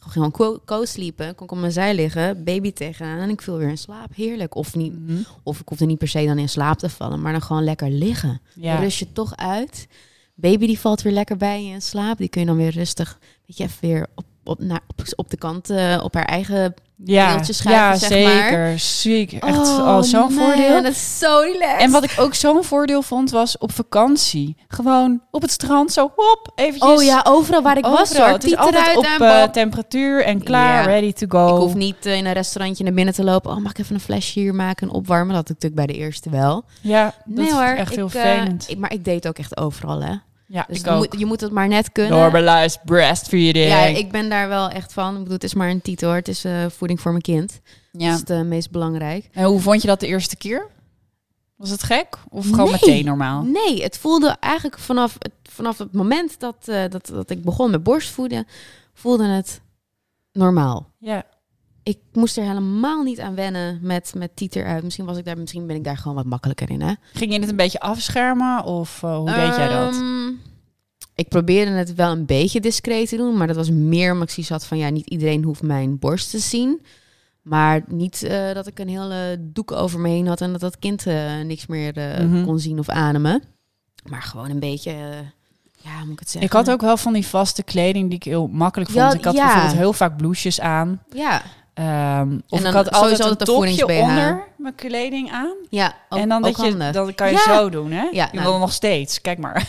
gewoon co- co-sleepen, kon ik op mijn zij liggen, baby tegenaan en ik viel weer in slaap. Heerlijk. Of, niet, Mhm. of ik hoefde niet per se dan in slaap te vallen, maar dan gewoon lekker liggen. Ja. Rust je toch uit. Baby die valt weer lekker bij je in slaap. Die kun je dan weer rustig, weet je, even weer op, op, naar, op, op de kant, eh, op haar eigen... ja, schuiven, ja zeg zeker. Ziek. Echt Oh, al zo'n voordeel. Dat is zo relaxed. En wat ik ook zo'n voordeel vond, was op vakantie. Gewoon op het strand, zo hop, eventjes. Oh ja, overal waar ik was overal. hoor. Het is altijd op eh, temperatuur en klaar, Ja. ready to go. Ik hoef niet eh, in een restaurantje naar binnen te lopen. Oh, mag ik even een flesje hier maken en opwarmen? Dat had ik natuurlijk bij de eerste wel. Ja, dat nee is hoor. echt heel ik, eh, vervelend. ik, maar ik deed ook echt overal, hè. Ja, Dus ik je ook. moet, je moet het maar net kunnen. Normalized breastfeeding. Ja, ik ben daar wel echt van. Ik bedoel, het is maar een titel hoor. Het is eh, voeding voor mijn kind. Dat Ja. is het eh, meest belangrijk. En hoe vond je dat de eerste keer? Was het gek? Of gewoon Nee. meteen normaal? Nee, het voelde eigenlijk vanaf het, vanaf het moment dat, eh, dat, dat ik begon met borstvoeden, voelde het normaal. Ja. Ik moest er helemaal niet aan wennen met, met Tieter uit. Misschien, was ik daar, misschien ben ik daar gewoon wat makkelijker in, hè? Ging je het een beetje afschermen? Of eh, hoe deed jij dat? Ehm, Ik probeerde het wel een beetje discreet te doen, maar dat was meer omdat ik had van ja, niet iedereen hoeft mijn borst te zien. Maar niet eh, dat ik een hele doek over me heen had en dat dat kind eh, niks meer Mhm. kon zien of ademen. Maar gewoon een beetje, ja, hoe moet ik het zeggen? Ik had ook wel van die vaste kleding die ik heel makkelijk vond. Ja, ik had ja. bijvoorbeeld heel vaak blouses aan. Ja, Ehm, of ik had sowieso altijd een topje onder mijn kleding aan. ja ook, en dan, dat je, dan kan je Ja. zo doen, hè? Ja, nou. wil nog steeds. Kijk maar.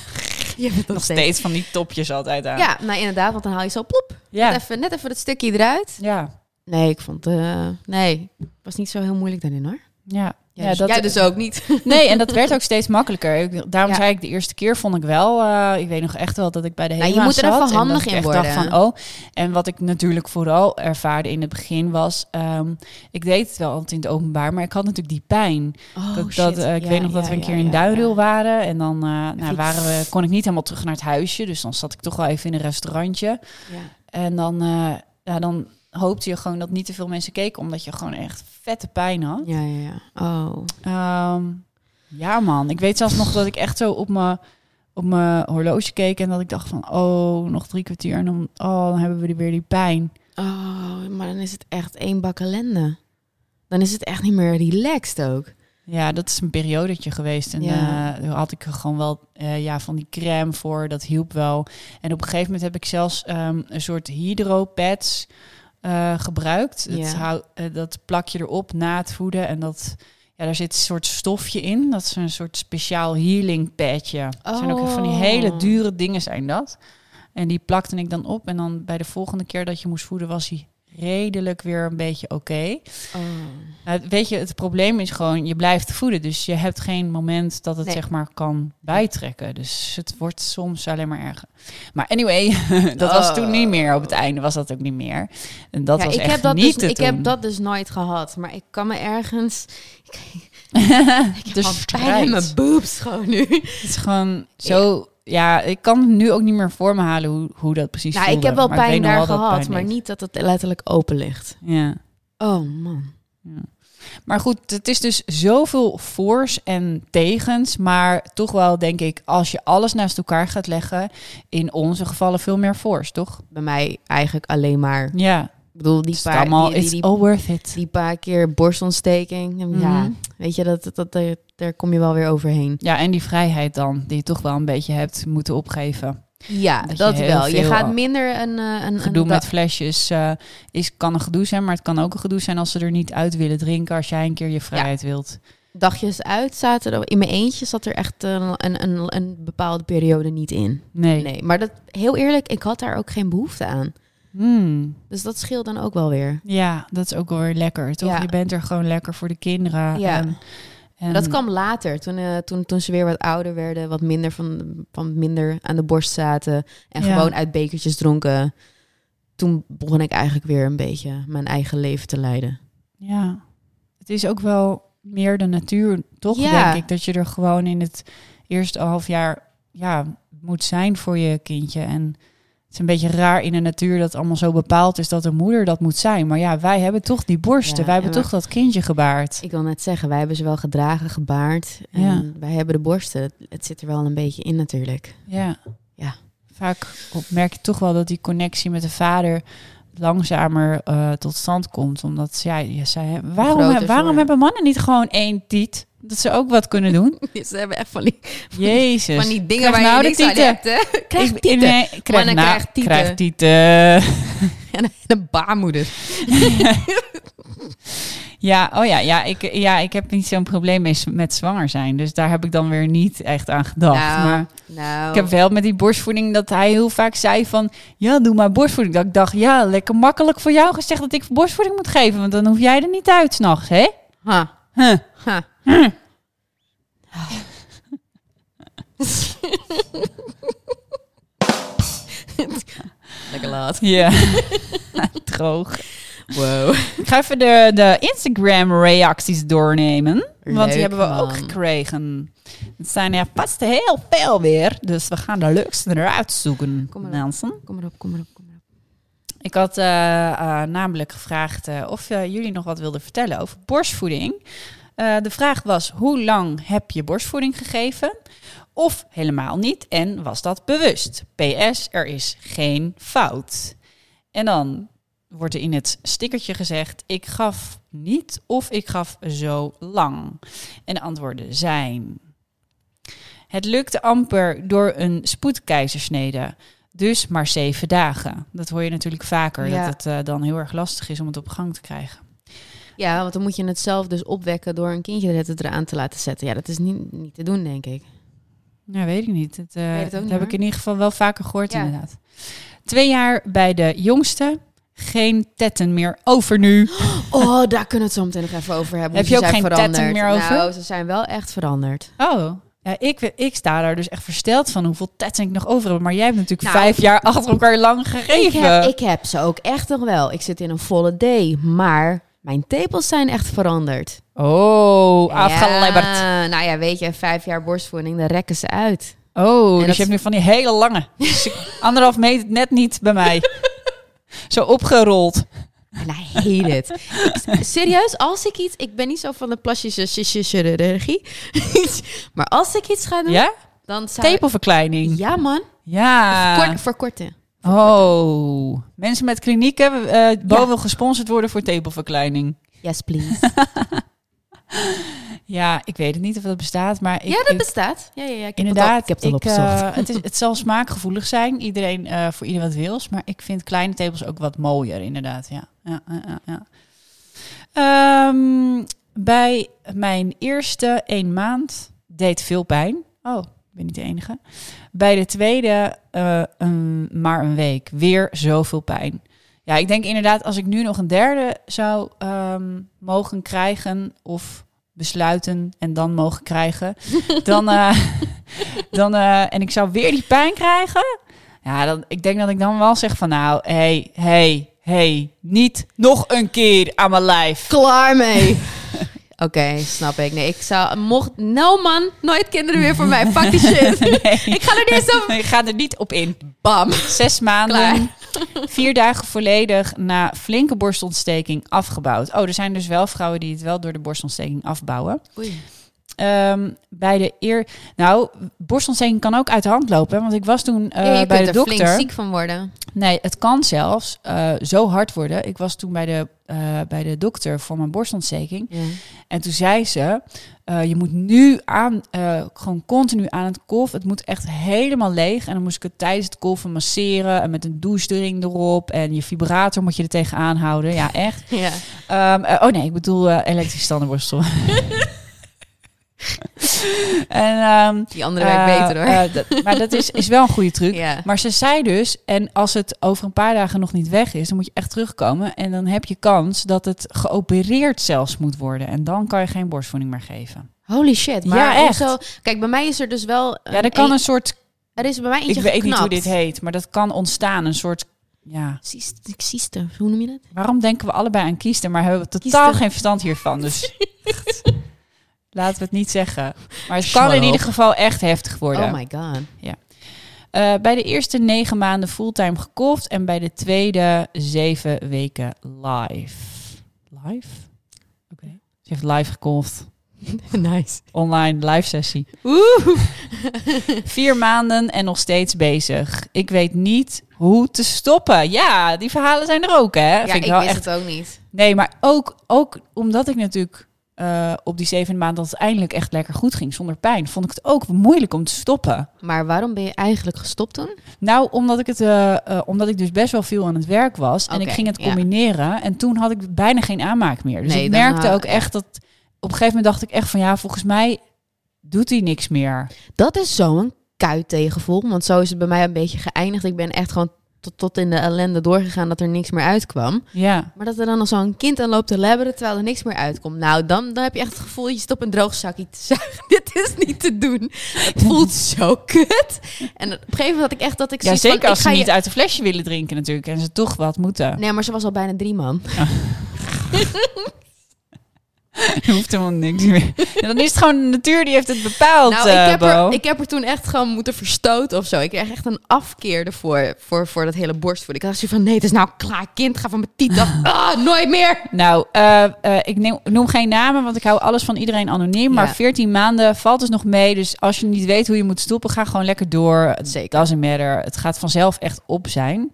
Je bent nog steeds van die topjes altijd aan. Ja, nou inderdaad, want dan haal je zo plop, Ja. net, even, net even dat stukje eruit. Ja. Nee, ik vond, eh nee, was niet zo heel moeilijk daarin hoor. Ja. Ja, dus, dat- jij dus ook niet. Nee, en dat werd ook steeds makkelijker. Daarom Ja. zei ik, de eerste keer vond ik wel... eh, ik weet nog echt wel dat ik bij de Nou, je moet er even en handig in worden. dacht van, oh. En wat ik natuurlijk vooral ervaarde in het begin was... ehm, ik deed het wel altijd in het openbaar, maar ik had natuurlijk die pijn. Oh, dat, dat, eh, ik Ja, weet nog dat we een keer in ja. waren. En dan eh, nou, waren we, kon ik niet helemaal terug naar het huisje. Dus dan zat ik toch wel even in een restaurantje. Ja. En dan, ja, dan hoopte je gewoon dat niet te veel mensen keken... omdat je gewoon echt vette pijn had. Ja, ja, ja. Oh. Ehm, ja, man. Ik weet zelfs nog dat ik echt zo op mijn op mijn horloge keek en dat ik dacht van, oh, nog drie kwartier en dan, oh, dan hebben we weer die pijn. Oh, maar dan is het echt één bak ellende. Dan is het echt niet meer relaxed ook. Ja, dat is een periodetje geweest en Ja. eh, daar had ik er gewoon wel eh, ja, van die crème voor, dat hielp wel. En op een gegeven moment heb ik zelfs ehm, een soort hydropads eh, gebruikt. Ja. Dat, hou, eh, dat plak je erop na het voeden en dat... Ja, daar zit een soort stofje in. Dat is een soort speciaal healing padje. Het zijn ook van die hele Oh. dure dingen zijn dat. En die plakte ik dan op. En dan bij de volgende keer dat je moest voeden, was hij redelijk weer een beetje oké. Oh. Nou, weet je, het probleem is gewoon, je blijft voeden. Dus je hebt geen moment dat het Nee. zeg maar kan bijtrekken. Dus het wordt soms alleen maar erger. Maar anyway, dat was Oh. toen niet meer. Op het einde was dat ook niet meer. En dat ja, was ik echt heb dat niet dus, Ik heb dat dus nooit gehad. Maar ik kan me ergens... Ik Dus heb in mijn boobs gewoon nu. Het is gewoon zo... Ja, ik kan het nu ook niet meer voor me halen hoe, hoe dat precies Nou, ik voelde. heb wel pijn daar wel gehad. pijn Maar niet dat het letterlijk open ligt. Ja. Oh man. Maar goed, het is dus zoveel voors en tegens. Maar toch wel, denk ik, als je alles naast elkaar gaat leggen... in onze gevallen veel meer voors, toch? Bij mij eigenlijk alleen maar... Ja, Ik bedoel, die paar, allemaal... die, die, it's die, all worth it. die paar keer borstontsteking. Ja, Mhm. weet je, dat, dat, dat, daar, daar kom je wel weer overheen. Ja, en die vrijheid dan, die je toch wel een beetje hebt moeten opgeven. Ja, Dat dat, je heel wel. Je gaat minder een... eh, een, Gedoe een met flesjes eh, is, kan een gedoe zijn, maar het kan ook een gedoe zijn als ze er niet uit willen drinken als jij een keer je vrijheid wilt. dagjes uit zaten er... In mijn eentje zat er echt een, een, een, een bepaalde periode niet in. Nee. Nee, maar dat, heel eerlijk, ik had daar ook geen behoefte aan. Hmm. Dus dat scheelt dan ook wel weer. Ja, dat is ook wel weer lekker, toch? Ja. Je bent er gewoon lekker voor de kinderen. Ja. En, en Dat kwam later, toen, eh, toen, toen ze weer wat ouder werden, wat minder van, van minder aan de borst zaten en Ja. gewoon uit bekertjes dronken. Toen begon ik eigenlijk weer een beetje mijn eigen leven te leiden. Ja, het is ook wel meer de natuur, toch? Ja. Denk ik dat je er gewoon in het eerste half jaar ja, moet zijn voor je kindje. En het is een beetje raar in de natuur dat allemaal zo bepaald is dat de moeder dat moet zijn. Maar ja, wij hebben toch die borsten, Ja, wij hebben toch dat kindje gebaard. Ik wil net zeggen, wij hebben ze wel gedragen, gebaard. En Ja. wij hebben de borsten. Het, zit er wel een beetje in natuurlijk. Ja. Ja. Vaak merk je toch wel dat die connectie met de vader langzamer eh, tot stand komt. Omdat ja, je zei, waarom, waarom hebben mannen niet gewoon één tiet? Dat ze ook wat kunnen doen. Ze hebben echt van die, Jezus. van die dingen Krijg waar nou je de tieten. hebt. Hè? Krijg Ik- tieten. nee, krijg, nou, krijg tieten. En een baarmoeder. Ja, oh ja, ja, ik, ja, ik heb niet zo'n probleem mee, met zwanger zijn. Dus daar heb ik dan weer niet echt aan gedacht. Nou, Maar nou, ik heb wel met die borstvoeding dat hij heel vaak zei van... Ja, doe maar borstvoeding. Dat ik dacht, ja, lekker makkelijk voor jou gezegd dat ik borstvoeding moet geven. Want dan hoef jij er niet uit s'nachts, hè? Ha, Huh. ha. Lekker laat. Ja, droog. Wow. Ik ga even de, de Instagram-reacties doornemen. want die hebben we ook gekregen. Het zijn er vast heel veel weer. Dus we gaan de leukste eruit zoeken, Kom maar op. Kom maar op, kom maar op, kom maar op. Ik had eh, eh, namelijk gevraagd eh, of jullie nog wat wilden vertellen over borstvoeding. De vraag was, hoe lang heb je borstvoeding gegeven? Of helemaal niet en was dat bewust? PS, er is geen fout. En dan wordt er in het stickertje gezegd, ik gaf niet of ik gaf zo lang. En de antwoorden zijn... Het lukte amper door een spoedkeizersnede. Dus maar zeven dagen. Dat hoor je natuurlijk vaker. Ja. Dat het eh, dan heel erg lastig is om het op gang te krijgen. Ja, want dan moet je het zelf dus opwekken door een kindje het eraan te laten zetten. Ja, dat is niet, niet te doen, denk ik. Ja, weet ik niet. Eh, Weet ook dat niet, heb ik in ieder geval wel vaker gehoord, Ja. inderdaad. Twee jaar bij de jongste. Geen tetten meer over nu. Oh, daar kunnen we het zo meteen nog even over hebben. Heb je ook geen tetten veranderd. meer over? Nou, ze zijn wel echt veranderd. Oh. Ja, ik, ik sta daar dus echt versteld van hoeveel tetten ik nog over heb. Maar jij hebt natuurlijk Nou, vijf jaar achter elkaar lang Ik gegeven. heb, ik heb ze ook echt nog wel. Ik zit in een volle D, maar mijn tepels zijn echt veranderd. Oh, afgelebberd. Ja, nou ja, weet je, vijf jaar borstvoeding, dan rekken ze uit. Oh, dus dat- je hebt nu van die hele lange. Dus ik- Anderhalf meter net niet bij mij. Zo opgerold. En it. Ik- serieus, als ik iets... Ik ben niet zo van de plastische chirurgie. maar als ik iets ga doen, Ja? dan zou... Tepelverkleining. Ja, man. Ja. Kort, verkorten. Oh. Mensen met klinieken eh boven gesponsord worden voor tepelverkleining. Yes, please. Ja, ik weet het niet of dat bestaat, maar ik, ja, dat ik- bestaat. Ja, ja, ja. Ik Inderdaad, ik heb het al eh, opgezocht. het, is, het zal smaakgevoelig zijn. Iedereen eh, voor ieder wat wils. Maar ik vind kleine tepels ook wat mooier, inderdaad. Ja. Ja, ja, ja. Ehm, bij mijn eerste één maand deed veel pijn. Oh, ik ben niet de enige. Bij de tweede eh, een, maar een week. Weer zoveel pijn. Ja, ik denk inderdaad, als ik nu nog een derde zou ehm, mogen krijgen of besluiten en dan mogen krijgen, dan, eh, dan eh, en ik zou weer die pijn krijgen. Ja, dan, ik denk dat ik dan wel zeg van nou, hey, hey, hey, niet nog een keer aan mijn lijf. Klaar mee. Oké, snap ik. Nee, ik zou... Mocht... No, man. Nooit kinderen weer voor mij. Fuck die shit. Ik ga er niet eens op... Ik ga er niet op in. Bam. Zes maanden, vier dagen volledig na flinke borstontsteking afgebouwd. Oh, er zijn dus wel vrouwen die het wel door de borstontsteking afbouwen. Oei. Ehm, bij de eer... Nou, borstontsteking kan ook uit de hand lopen. hè, Want ik was toen eh, Ja, je bij kunt de er flink dokter. ziek van worden. Nee, het kan zelfs eh, zo hard worden. Ik was toen bij de, eh, bij de dokter voor mijn borstontsteking. Ja. En toen zei ze, eh, je moet nu aan, eh, gewoon continu aan het kolf. Het moet echt helemaal leeg. En dan moest ik het tijdens het kolven masseren. En met een douchering erop. En je vibrator moet je er tegenaan houden. Ja, echt. ja. Ehm, eh, oh nee, ik bedoel eh elektrische standaardborstel. en, ehm, Die andere werkt eh, beter hoor. eh, dat- maar dat is, is wel een goede truc. ja. Maar ze zei dus, en als het over een paar dagen nog niet weg is, dan moet je echt terugkomen. En dan heb je kans dat het geopereerd zelfs moet worden. En dan kan je geen borstvoeding meer geven. Holy shit. Maar Ja, echt. hoezo- Kijk, bij mij is er dus wel... Ja, er kan een soort, Er is bij mij eentje ik weet niet hoe dit heet, maar dat kan ontstaan. Een soort, ja. Cyst- Cyste, hoe noem je dat? Waarom denken we allebei aan kiesten, maar hebben we totaal geen verstand hiervan? Dus laten we het niet zeggen. Maar het kan in ieder geval echt heftig worden. Oh my god. Eh, bij de eerste negen maanden fulltime gekolfd en bij de tweede zeven weken live. Live? Oké. Ze heeft live gekolfd. nice. Online live sessie. Oeh. Vier maanden en nog steeds bezig. Ik weet niet hoe te stoppen. Ja, die verhalen zijn er ook, hè? Ja, Vind ik wel wist echt. het ook niet. Nee, maar ook, ook omdat ik natuurlijk eh, op die zevende maand dat het eindelijk echt lekker goed ging zonder pijn, vond ik het ook moeilijk om te stoppen. Maar waarom ben je eigenlijk gestopt toen? Nou, omdat ik, het, eh, eh, omdat ik dus best wel veel aan het werk was. En ik ging het ja. combineren. En toen had ik bijna geen aanmaak meer. Dus Nee, ik merkte ook echt dat... Op een gegeven moment dacht ik echt van... Ja, volgens mij doet hij niks meer. Dat is zo'n kuit tegengevoel. Want zo is het bij mij een beetje geëindigd. Ik ben echt gewoon tot, tot in de ellende doorgegaan dat er niks meer uitkwam. Ja. Maar dat er dan nog zo'n kind aan loopt te lebberen terwijl er niks meer uitkomt. Nou, dan, dan heb je echt het gevoel, je zit op een droog zakje te zuigen. Dit is niet te doen. Het voelt zo kut. En op een gegeven moment had ik echt dat ik Ja, zeker van, als ik ze ga niet je... uit de flesje willen drinken natuurlijk. En ze toch wat moeten. Nee, maar ze was al bijna drie man. Je hoeft helemaal niks meer. Ja, dan is het gewoon de natuur die heeft het bepaald, Nou, ik eh, heb, er, ik heb er toen echt gewoon moeten verstoten of zo. Ik kreeg echt een afkeer ervoor, voor, voor dat hele borstvoeding. Ik dacht zo van, nee, het is nou klaar. Kind, ga van mijn tiet af. Ah, nooit meer. Nou, eh, eh, ik neem, noem geen namen, want ik hou alles van iedereen anoniem. Maar Ja. 14 maanden valt dus nog mee. Dus als je niet weet hoe je moet stoppen, ga gewoon lekker door. Zeker. Doesn't matter. Het gaat vanzelf echt op zijn.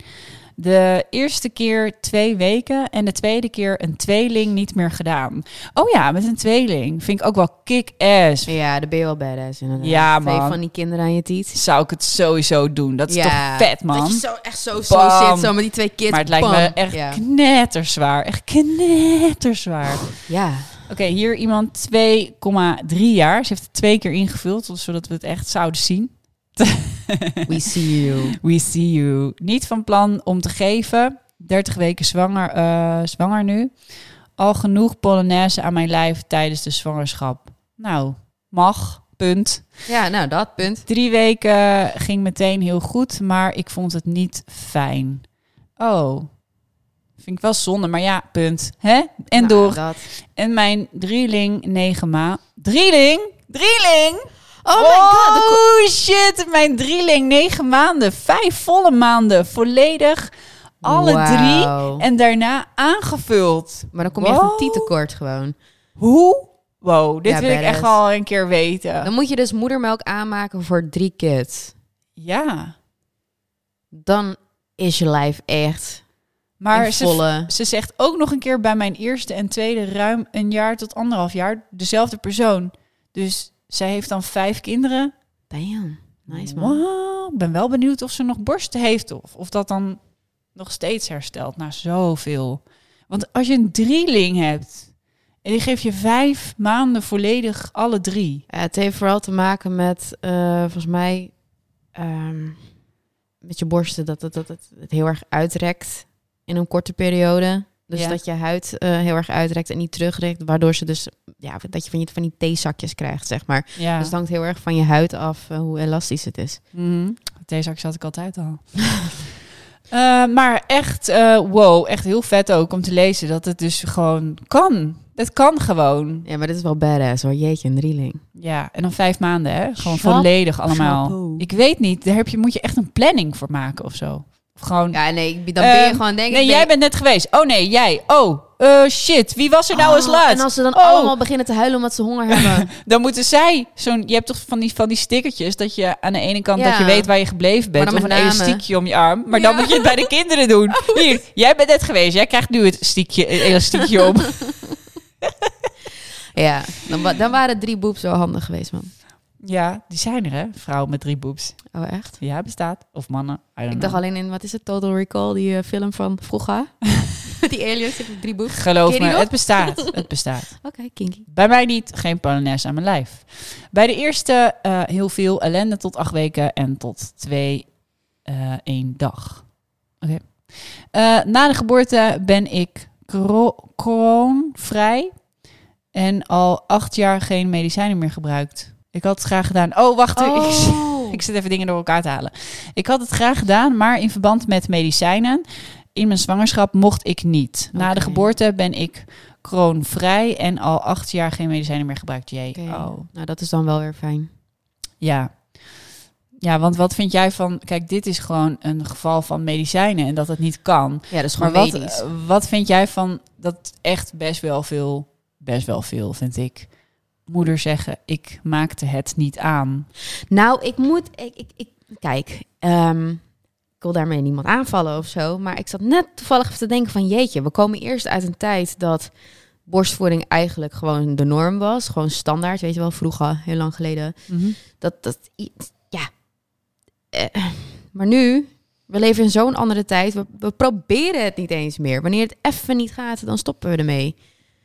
De eerste keer twee weken en de tweede keer een tweeling niet meer gedaan. Oh ja, met een tweeling vind ik ook wel kick-ass. Ja, dan ben je wel badass inderdaad. Ja, Twee man. van die kinderen aan je tiet. Zou ik het sowieso doen. Dat is Ja, toch vet, man? Dat je zo echt zo, zo zit, zo met die twee kids. Maar het lijkt me echt Ja. knetterzwaar. Echt knetterzwaar. ja. Oké, hier iemand 2,3 jaar. Ze heeft het twee keer ingevuld, zodat we het echt zouden zien. We see you. We see you. Niet van plan om te geven. 30 weken zwanger, eh, zwanger nu. Al genoeg polonaise aan mijn lijf tijdens de zwangerschap. Nou, mag, punt. Ja, nou dat punt. Drie weken ging meteen heel goed, maar ik vond het niet fijn. Oh, vind ik wel zonde, maar ja, punt. Hè? En Nou, door. Dat. En mijn drieling negen maanden. Drieling? Drieling? Oh my god. dat ko- Oh shit, mijn drieling negen maanden. Vijf volle maanden. Volledig alle drie. En daarna aangevuld. Maar dan kom je echt een Wow. tietekort gewoon. Hoe? Wow, dit Ja, wil ik echt al een keer weten. Dan moet je dus moedermelk aanmaken voor drie kids. Ja. Dan is je lijf echt Maar ze, ze zegt ook nog een keer bij mijn eerste en tweede ruim een jaar tot anderhalf jaar dezelfde persoon. Dus zij heeft dan vijf kinderen. Damn. Nice man. Wow, ben wel benieuwd of ze nog borsten heeft of, of dat dan nog steeds herstelt na zoveel. Want als je een drieling hebt en die geeft je vijf maanden volledig alle drie. Ja, het heeft vooral te maken met, eh, volgens mij, ehm, met je borsten, dat het, dat het, het heel erg uitrekt in een korte periode. Dus Ja. dat je huid eh, heel erg uitrekt en niet terugrekt, waardoor ze dus, ja, dat je van, je, van die theezakjes krijgt, zeg maar. Ja, Dus het hangt heel erg van je huid af eh, hoe elastisch het is. Mhm. Deze zat ik altijd al. Eh, maar echt, eh, wow, echt heel vet ook om te lezen dat het dus gewoon kan. Het kan gewoon. Ja, maar dit is wel badass hoor. Jeetje, een drieling. Ja, en dan vijf maanden, hè? Gewoon volledig allemaal. Ik weet niet, daar heb je, moet je echt een planning voor maken of zo. Gewoon, Ja, nee, dan ben je Ehm, gewoon denk nee, jij ben- bent net geweest. Oh nee, jij. Oh, eh, shit, wie was er nou eens Oh, laat? En als ze dan Oh. allemaal beginnen te huilen omdat ze honger hebben. Dan moeten zij zo'n. Je hebt toch van die, van die stickertjes dat je aan de ene kant Ja. dat je weet waar je gebleven bent. Of een elastiekje om je arm. Maar dan moet je het bij de kinderen doen. Hier, jij bent net geweest. Jij krijgt nu het stiekje, het elastiekje om. ja, dan, dan waren drie boeps wel handig geweest, man. Ja, die zijn er hè. Vrouwen met drie boeps. Oh, echt? Ja, bestaat. Of mannen. Ik know. dacht alleen in, wat is het, Total Recall, die eh, film van vroeger? Met die aliens, die drie boeps. Geloof me, het bestaat. Het bestaat. Oké, kinky. Bij mij niet, geen polonaise aan mijn lijf. Bij de eerste eh, heel veel ellende tot acht weken en tot twee, eh één dag. Oké. Na de geboorte ben ik kro- kroonvrij en al acht jaar geen medicijnen meer gebruikt. Ik had het graag gedaan. Oh, wacht. Ik, ik zit even dingen door elkaar te halen. Ik had het graag gedaan, maar in verband met medicijnen in mijn zwangerschap mocht ik niet. Na de geboorte ben ik kroonvrij en al acht jaar geen medicijnen meer gebruikt. Jee. Oh, Nou, dat is dan wel weer fijn. ja. Ja, want wat vind jij van... Kijk, dit is gewoon een geval van medicijnen en dat het niet kan. Ja, dat is Maar gewoon wat, medisch. eh, wat vind jij van dat echt best wel veel... Best wel veel, vind ik. Moeder zeggen, ik maakte het niet aan. Nou, ik moet... Ik, ik, ik, kijk, ehm, ik wil daarmee niemand aanvallen of zo. Maar ik zat net toevallig even te denken van... Jeetje, we komen eerst uit een tijd dat borstvoeding eigenlijk gewoon de norm was. Gewoon standaard, weet je wel, vroeger, heel lang geleden. Dat, dat, i- ja. Eh, maar nu, we leven in zo'n andere tijd. We, we proberen het niet eens meer. Wanneer het even niet gaat, dan stoppen we ermee.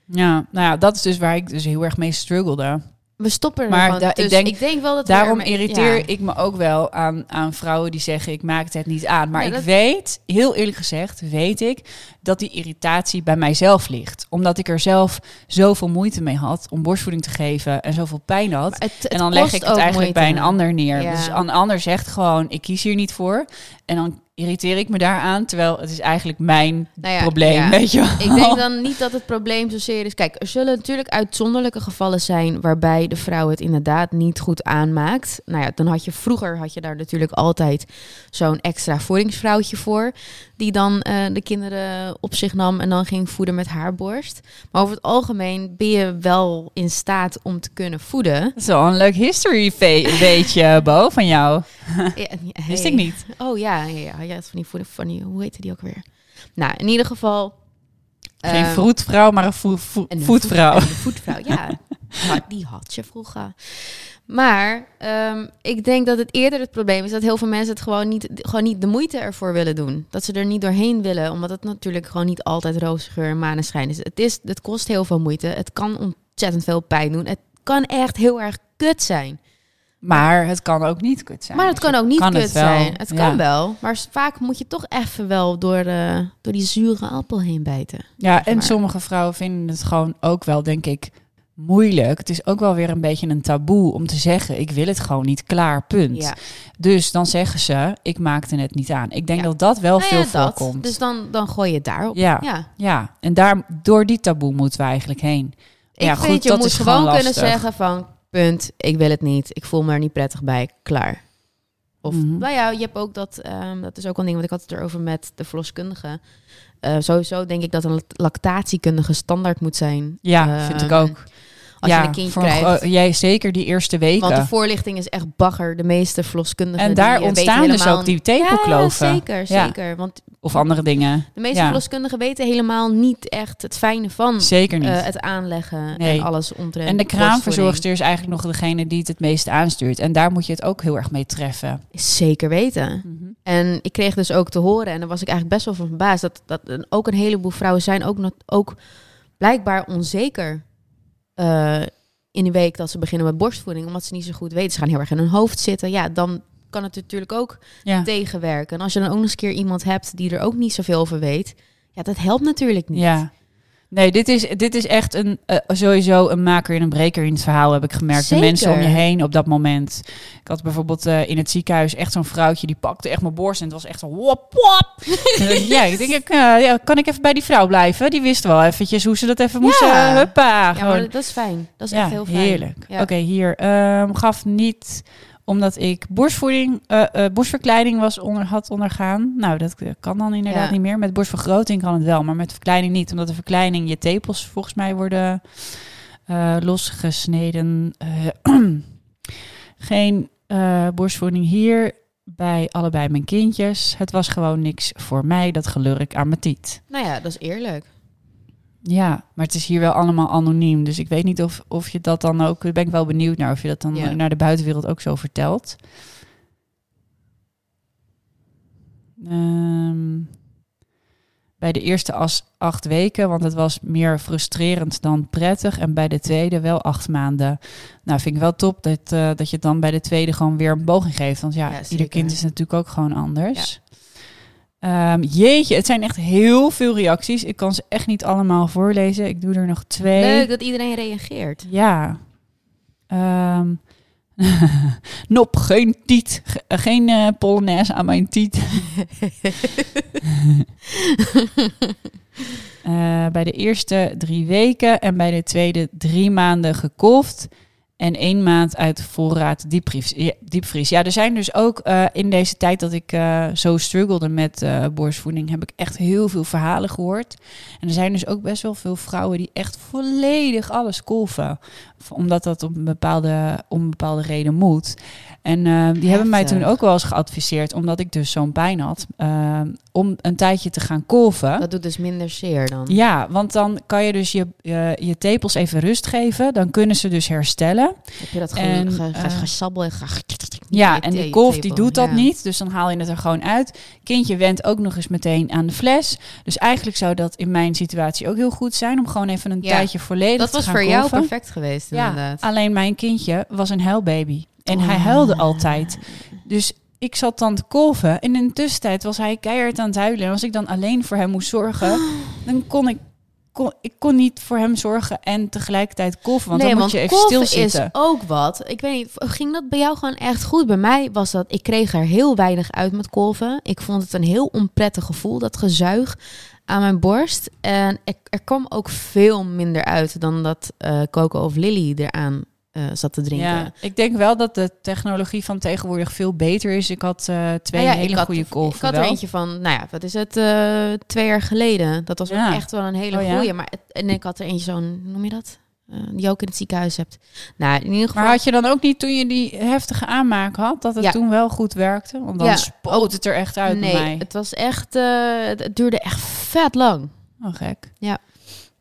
Ja, nou ja, dat is dus waar ik dus heel erg mee struggelde. We stoppen er Maar ik tussen. denk- ik denk wel dat Daarom ermee- irriteer ja. ik me ook wel aan, aan vrouwen die zeggen ik maak het niet aan. Maar Ja, ik dat- weet, heel eerlijk gezegd, weet ik dat die irritatie bij mijzelf ligt. Omdat ik er zelf zoveel moeite mee had om borstvoeding te geven en zoveel pijn had. Maar het- het en dan leg ik het eigenlijk moeite. bij een ander neer. Ja. Dus een ander zegt gewoon, ik kies hier niet voor. En dan irriteer ik me daaraan, terwijl het is eigenlijk mijn Nou ja, probleem, ja. weet je wel. Ik denk dan niet dat het probleem zozeer is. Kijk, er zullen natuurlijk uitzonderlijke gevallen zijn waarbij de vrouw het inderdaad niet goed aanmaakt. Nou ja, dan had je vroeger had je daar natuurlijk altijd zo'n extra voedingsvrouwtje voor, die dan eh, de kinderen op zich nam en dan ging voeden met haar borst. Maar over het algemeen ben je wel in staat om te kunnen voeden. Een leuk history beetje, Bo, van jou. Ja, Wist ik niet. Oh ja, ja, ja. ja van die voeden, van die, hoe heette die ook weer? Nou, in ieder geval. Geen ehm, vroedvrouw, maar een voe- voe- En een voetvrouw. voet- en een voetvrouw, ja. Die had je vroeger. Maar ehm, ik denk dat het eerder het probleem is dat heel veel mensen het gewoon niet, gewoon niet de moeite ervoor willen doen. Dat ze er niet doorheen willen, omdat het natuurlijk gewoon niet altijd roze geur en maneschijn is. Het, is. het kost heel veel moeite. Het kan ontzettend veel pijn doen. Het kan echt heel erg kut zijn. Maar het kan ook niet kut zijn. Maar het kan ook niet kan kut het zijn. Het kan Ja. wel. Maar vaak moet je toch even wel door, de, door die zure appel heen bijten. Ja, en maar. sommige vrouwen vinden het gewoon ook wel, denk ik, moeilijk. Het is ook wel weer een beetje een taboe om te zeggen: ik wil het gewoon niet, klaar, punt. Ja. Dus dan zeggen ze: ik maakte het niet aan. Ik denk Ja. dat dat wel Nou veel ja, dat. voorkomt. Dus dan, dan gooi je het daarop. ja, Ja. ja, en daar, door die taboe moeten we eigenlijk heen. Ik ja, vind goed, je dat moet is gewoon gewoon kunnen zeggen van... Punt, ik wil het niet. Ik voel me er niet prettig bij. Klaar. Of, Mhm. nou ja, je hebt ook dat... ehm, dat is ook een ding, want ik had het erover met de verloskundige. Eh, sowieso denk ik dat een lactatiekundige standaard moet zijn. Ja, Eh, vind ik ook. Als ja, je een kindje krijgt. jij zeker die eerste weken. Want de voorlichting is echt bagger. De meeste verloskundigen en daar die, eh, ontstaan dus ook die Ja, tepelkloven. zeker, Ja. zeker. Want Of andere dingen. de meeste Ja. verloskundigen weten helemaal niet echt het fijne van Zeker niet. eh, het aanleggen Nee. en alles omtrent en de kraamverzorgster is eigenlijk nog degene die het het meeste aanstuurt. En daar moet je het ook heel erg mee treffen. Zeker weten. En ik kreeg dus ook te horen, en daar was ik eigenlijk best wel van verbaasd, dat, dat ook een heleboel vrouwen zijn ook, nog, ook blijkbaar onzeker eh, in de week dat ze beginnen met borstvoeding, omdat ze niet zo goed weten. Ze gaan heel erg in hun hoofd zitten. Ja, dan kan het natuurlijk ook Ja. tegenwerken. En als je dan ook nog eens een keer iemand hebt die er ook niet zoveel over weet, ja, dat helpt natuurlijk niet. Ja. Nee, dit is, dit is echt een, eh, sowieso een maker en een breker in het verhaal, heb ik gemerkt. Zeker. De mensen om je heen op dat moment. Ik had bijvoorbeeld eh, in het ziekenhuis echt zo'n vrouwtje, die pakte echt mijn borst en het was echt zo wop, wop. Ja, ik denk, ik, eh, ja, kan ik even bij die vrouw blijven? Die wist wel eventjes hoe ze dat even moesten. Ja. huppa, Ja, maar dat is fijn. Dat is Ja, echt heel fijn. heerlijk. Ja. Oké, hier. ehm, gaf niet omdat ik borstvoeding, borstverkleining was onder, had ondergaan. Nou, dat eh, kan dan inderdaad Ja. niet meer. Met borstvergroting kan het wel, maar met verkleining niet. Omdat de verkleining je tepels volgens mij worden losgesneden. Geen borstvoeding hier bij allebei mijn kindjes. Het was gewoon niks voor mij, dat gelurk aan mijn tiet. Nou ja, dat is eerlijk. Ja, maar het is hier wel allemaal anoniem. Dus ik weet niet of, of je dat dan ook... Ben ik wel benieuwd naar of je dat dan Ja. naar de buitenwereld ook zo vertelt. Ehm, bij de eerste as acht weken, want het was meer frustrerend dan prettig. En bij de tweede wel acht maanden. Nou, vind ik wel top dat, eh, dat je dan bij de tweede gewoon weer een boog in geeft. Want ja, Ja, ieder kind is natuurlijk ook gewoon anders. Ehm, jeetje, het zijn echt heel veel reacties. Ik kan ze echt niet allemaal voorlezen. Ik doe er nog twee. Leuk dat iedereen reageert. Ja. Ehm Nop, geen tiet. Eh, geen eh polonaise aan mijn tiet. Eh, bij de eerste drie weken en bij de tweede drie maanden gekolfd. En één maand uit voorraad diepvries. Ja, er zijn dus ook eh, in deze tijd dat ik eh, zo struggelde met eh, borstvoeding, heb ik echt heel veel verhalen gehoord. En er zijn dus ook best wel veel vrouwen die echt volledig alles kolven. Omdat dat op bepaalde, om een bepaalde reden moet. En eh, die hebben mij toen ook wel eens geadviseerd, omdat ik dus zo'n pijn had, eh, om een tijdje te gaan kolven. Dat doet dus minder zeer dan. Ja, want dan kan je dus je, je, je tepels even rust geven. Dan kunnen ze dus herstellen. Heb je dat En, ge, ge, eh, gesabbel en ge- Ja, en die kolf die doet dat ja. niet. Dus dan haal je het er gewoon uit. Kindje went ook nog eens meteen aan de fles. Dus eigenlijk zou dat in mijn situatie ook heel goed zijn. Om gewoon even een Ja, tijdje volledig Dat te was gaan voor jou perfect geweest, Ja, inderdaad. alleen mijn kindje was een huilbaby. En hij huilde altijd. Dus ik zat dan te kolven. En in de tussentijd was hij keihard aan het huilen. En als ik dan alleen voor hem moest zorgen, dan kon ik, kon, ik kon niet voor hem zorgen en tegelijkertijd kolven. Want nee, dan want moet je even stilzitten. is ook wat. Ik weet niet, ging dat bij jou gewoon echt goed? Bij mij was dat, ik kreeg er heel weinig uit met kolven. Ik vond het een heel onprettig gevoel, dat gezuig aan mijn borst. En er, er kwam ook veel minder uit dan dat eh Coco of Lily eraan eh, zat te drinken. Ja, ik denk wel dat de technologie van tegenwoordig veel beter is. Ik had eh, twee Nou ja, hele had, goede kolven. Ik had wel. er eentje van, nou ja, wat is het, eh, twee jaar geleden. Dat was Ja. ook echt wel een hele Oh ja? goeie. Maar en ik had er eentje zo'n, noem je dat? Die je ook in het ziekenhuis hebt. Nou, in ieder geval. Maar had je dan ook niet toen je die heftige aanmaak had, dat het toen wel goed werkte? Want dan spoot het er echt uit nee, bij mij. het was echt, het, het duurde echt vet lang. Oh, gek. Ja.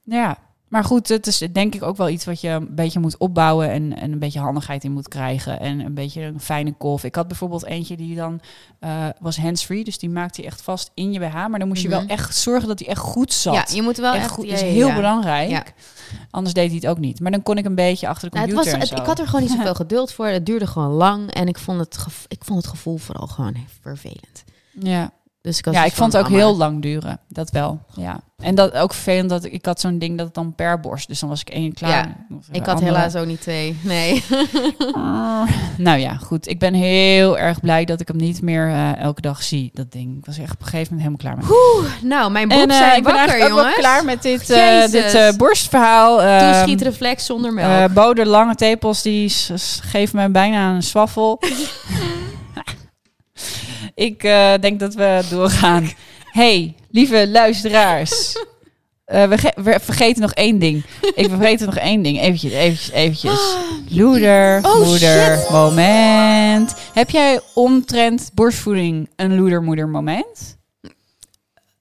Ja, maar goed, het is denk ik ook wel iets wat je een beetje moet opbouwen en, en een beetje handigheid in moet krijgen. En een beetje een fijne kolf. Ik had bijvoorbeeld eentje die dan uh, was hands-free, dus die maakte je echt vast in je BH. Maar dan moest je wel Mhm. echt zorgen dat hij echt goed zat. Ja, je moet wel echt echt... goed, is ja, heel ja. belangrijk. Ja. Anders deed hij het ook niet. Maar dan kon ik een beetje achter de Nou, het computer was, het- en zo. ik had er gewoon niet zoveel geduld voor. Het duurde gewoon lang. En ik vond het, ik vond het gevoel vooral gewoon vervelend. Ja, Dus ik, ja ik vond het ook heel Amma, lang duren. Dat wel, ja. En dat ook vervelend dat ik, ik had zo'n ding dat het dan per borst. Dus dan was ik één klaar. Ik had helaas ook niet twee. Nee. Ah, nou ja, goed. Ik ben heel erg blij dat ik hem niet meer eh, elke dag zie. Dat ding. Ik was echt op een gegeven moment helemaal klaar met. nou, mijn En boek eh, zijn ik ben wakker, ook jongens. wel klaar met dit, eh, dit borstverhaal. Ehm, Toeschiet-reflex zonder melk. Bode lange tepels die geven me bijna een swaffel. ik eh, denk dat we doorgaan. hey, lieve luisteraars. Eh, we, ge- we vergeten nog één ding. Ik vergeet nog één ding. Eventjes, eventjes, eventjes. Loeder, Oh, moeder, shit. moment. Heb jij omtrent borstvoeding een loedermoeder moment?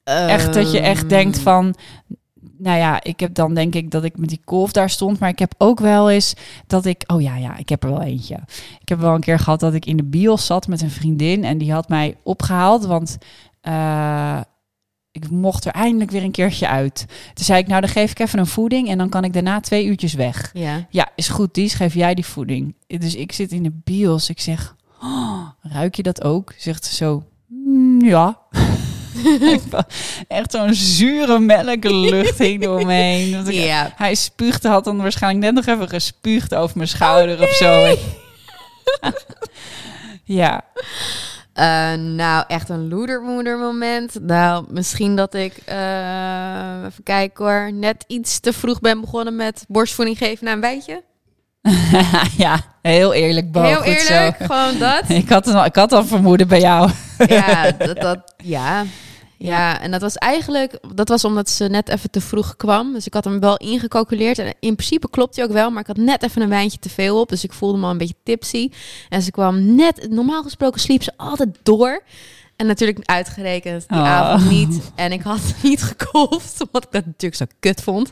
Echt dat je echt Ehm, denkt van... Nou ja, ik heb dan denk ik dat ik met die kolf daar stond. Maar ik heb ook wel eens dat ik... Oh ja, ja, ik heb er wel eentje. Ik heb wel een keer gehad dat ik in de bios zat met een vriendin. En die had mij opgehaald, want... eh, ik mocht er eindelijk weer een keertje uit. Toen zei ik, nou dan geef ik even een voeding en dan kan ik daarna twee uurtjes weg. Ja. Ja, is goed, die geef jij die voeding. Dus ik zit in de bios. Ik zeg, "Oh, ruik je dat ook? Zegt ze zo, "Mm, ja. Echt zo'n zure melklucht hing door me heen. Want ik- Ja. Hij spuugde, had dan waarschijnlijk net nog even gespuugd over mijn schouder of zo. ja, Eh, nou, echt een loedermoeder moment. Nou, misschien dat ik, eh, even kijken hoor, net iets te vroeg ben begonnen met borstvoeding geven na een wijtje. ja, heel eerlijk, Bo. Heel zo. eerlijk, gewoon dat. Ik had, al, ik had al vermoeden bij jou. ja, dat, dat, ja. Ja, en dat was eigenlijk, dat was omdat ze net even te vroeg kwam. Dus ik had hem wel ingecalculeerd. En in principe klopt hij ook wel, maar ik had net even een wijntje te veel op. Dus ik voelde me al een beetje tipsy. En ze kwam net, normaal gesproken sliep ze altijd door. En natuurlijk uitgerekend die Oh. avond niet. En ik had niet gekolfd, omdat ik dat natuurlijk zo kut vond.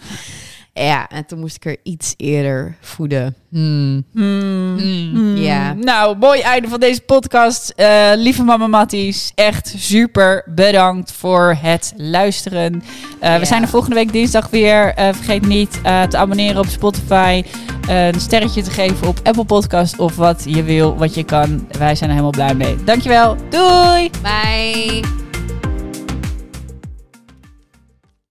Ja, en toen moest ik er iets eerder voeden. Hmm. Hmm. Hmm, ja. Nou, mooi einde van deze podcast. Eh, lieve mama Matties, echt super bedankt voor het luisteren. Eh, Ja. We zijn er volgende week dinsdag weer. Eh, vergeet niet te abonneren op Spotify. een sterretje te geven op Apple Podcast of wat je wil, wat je kan. Wij zijn er helemaal blij mee. Dankjewel. Doei! Bye!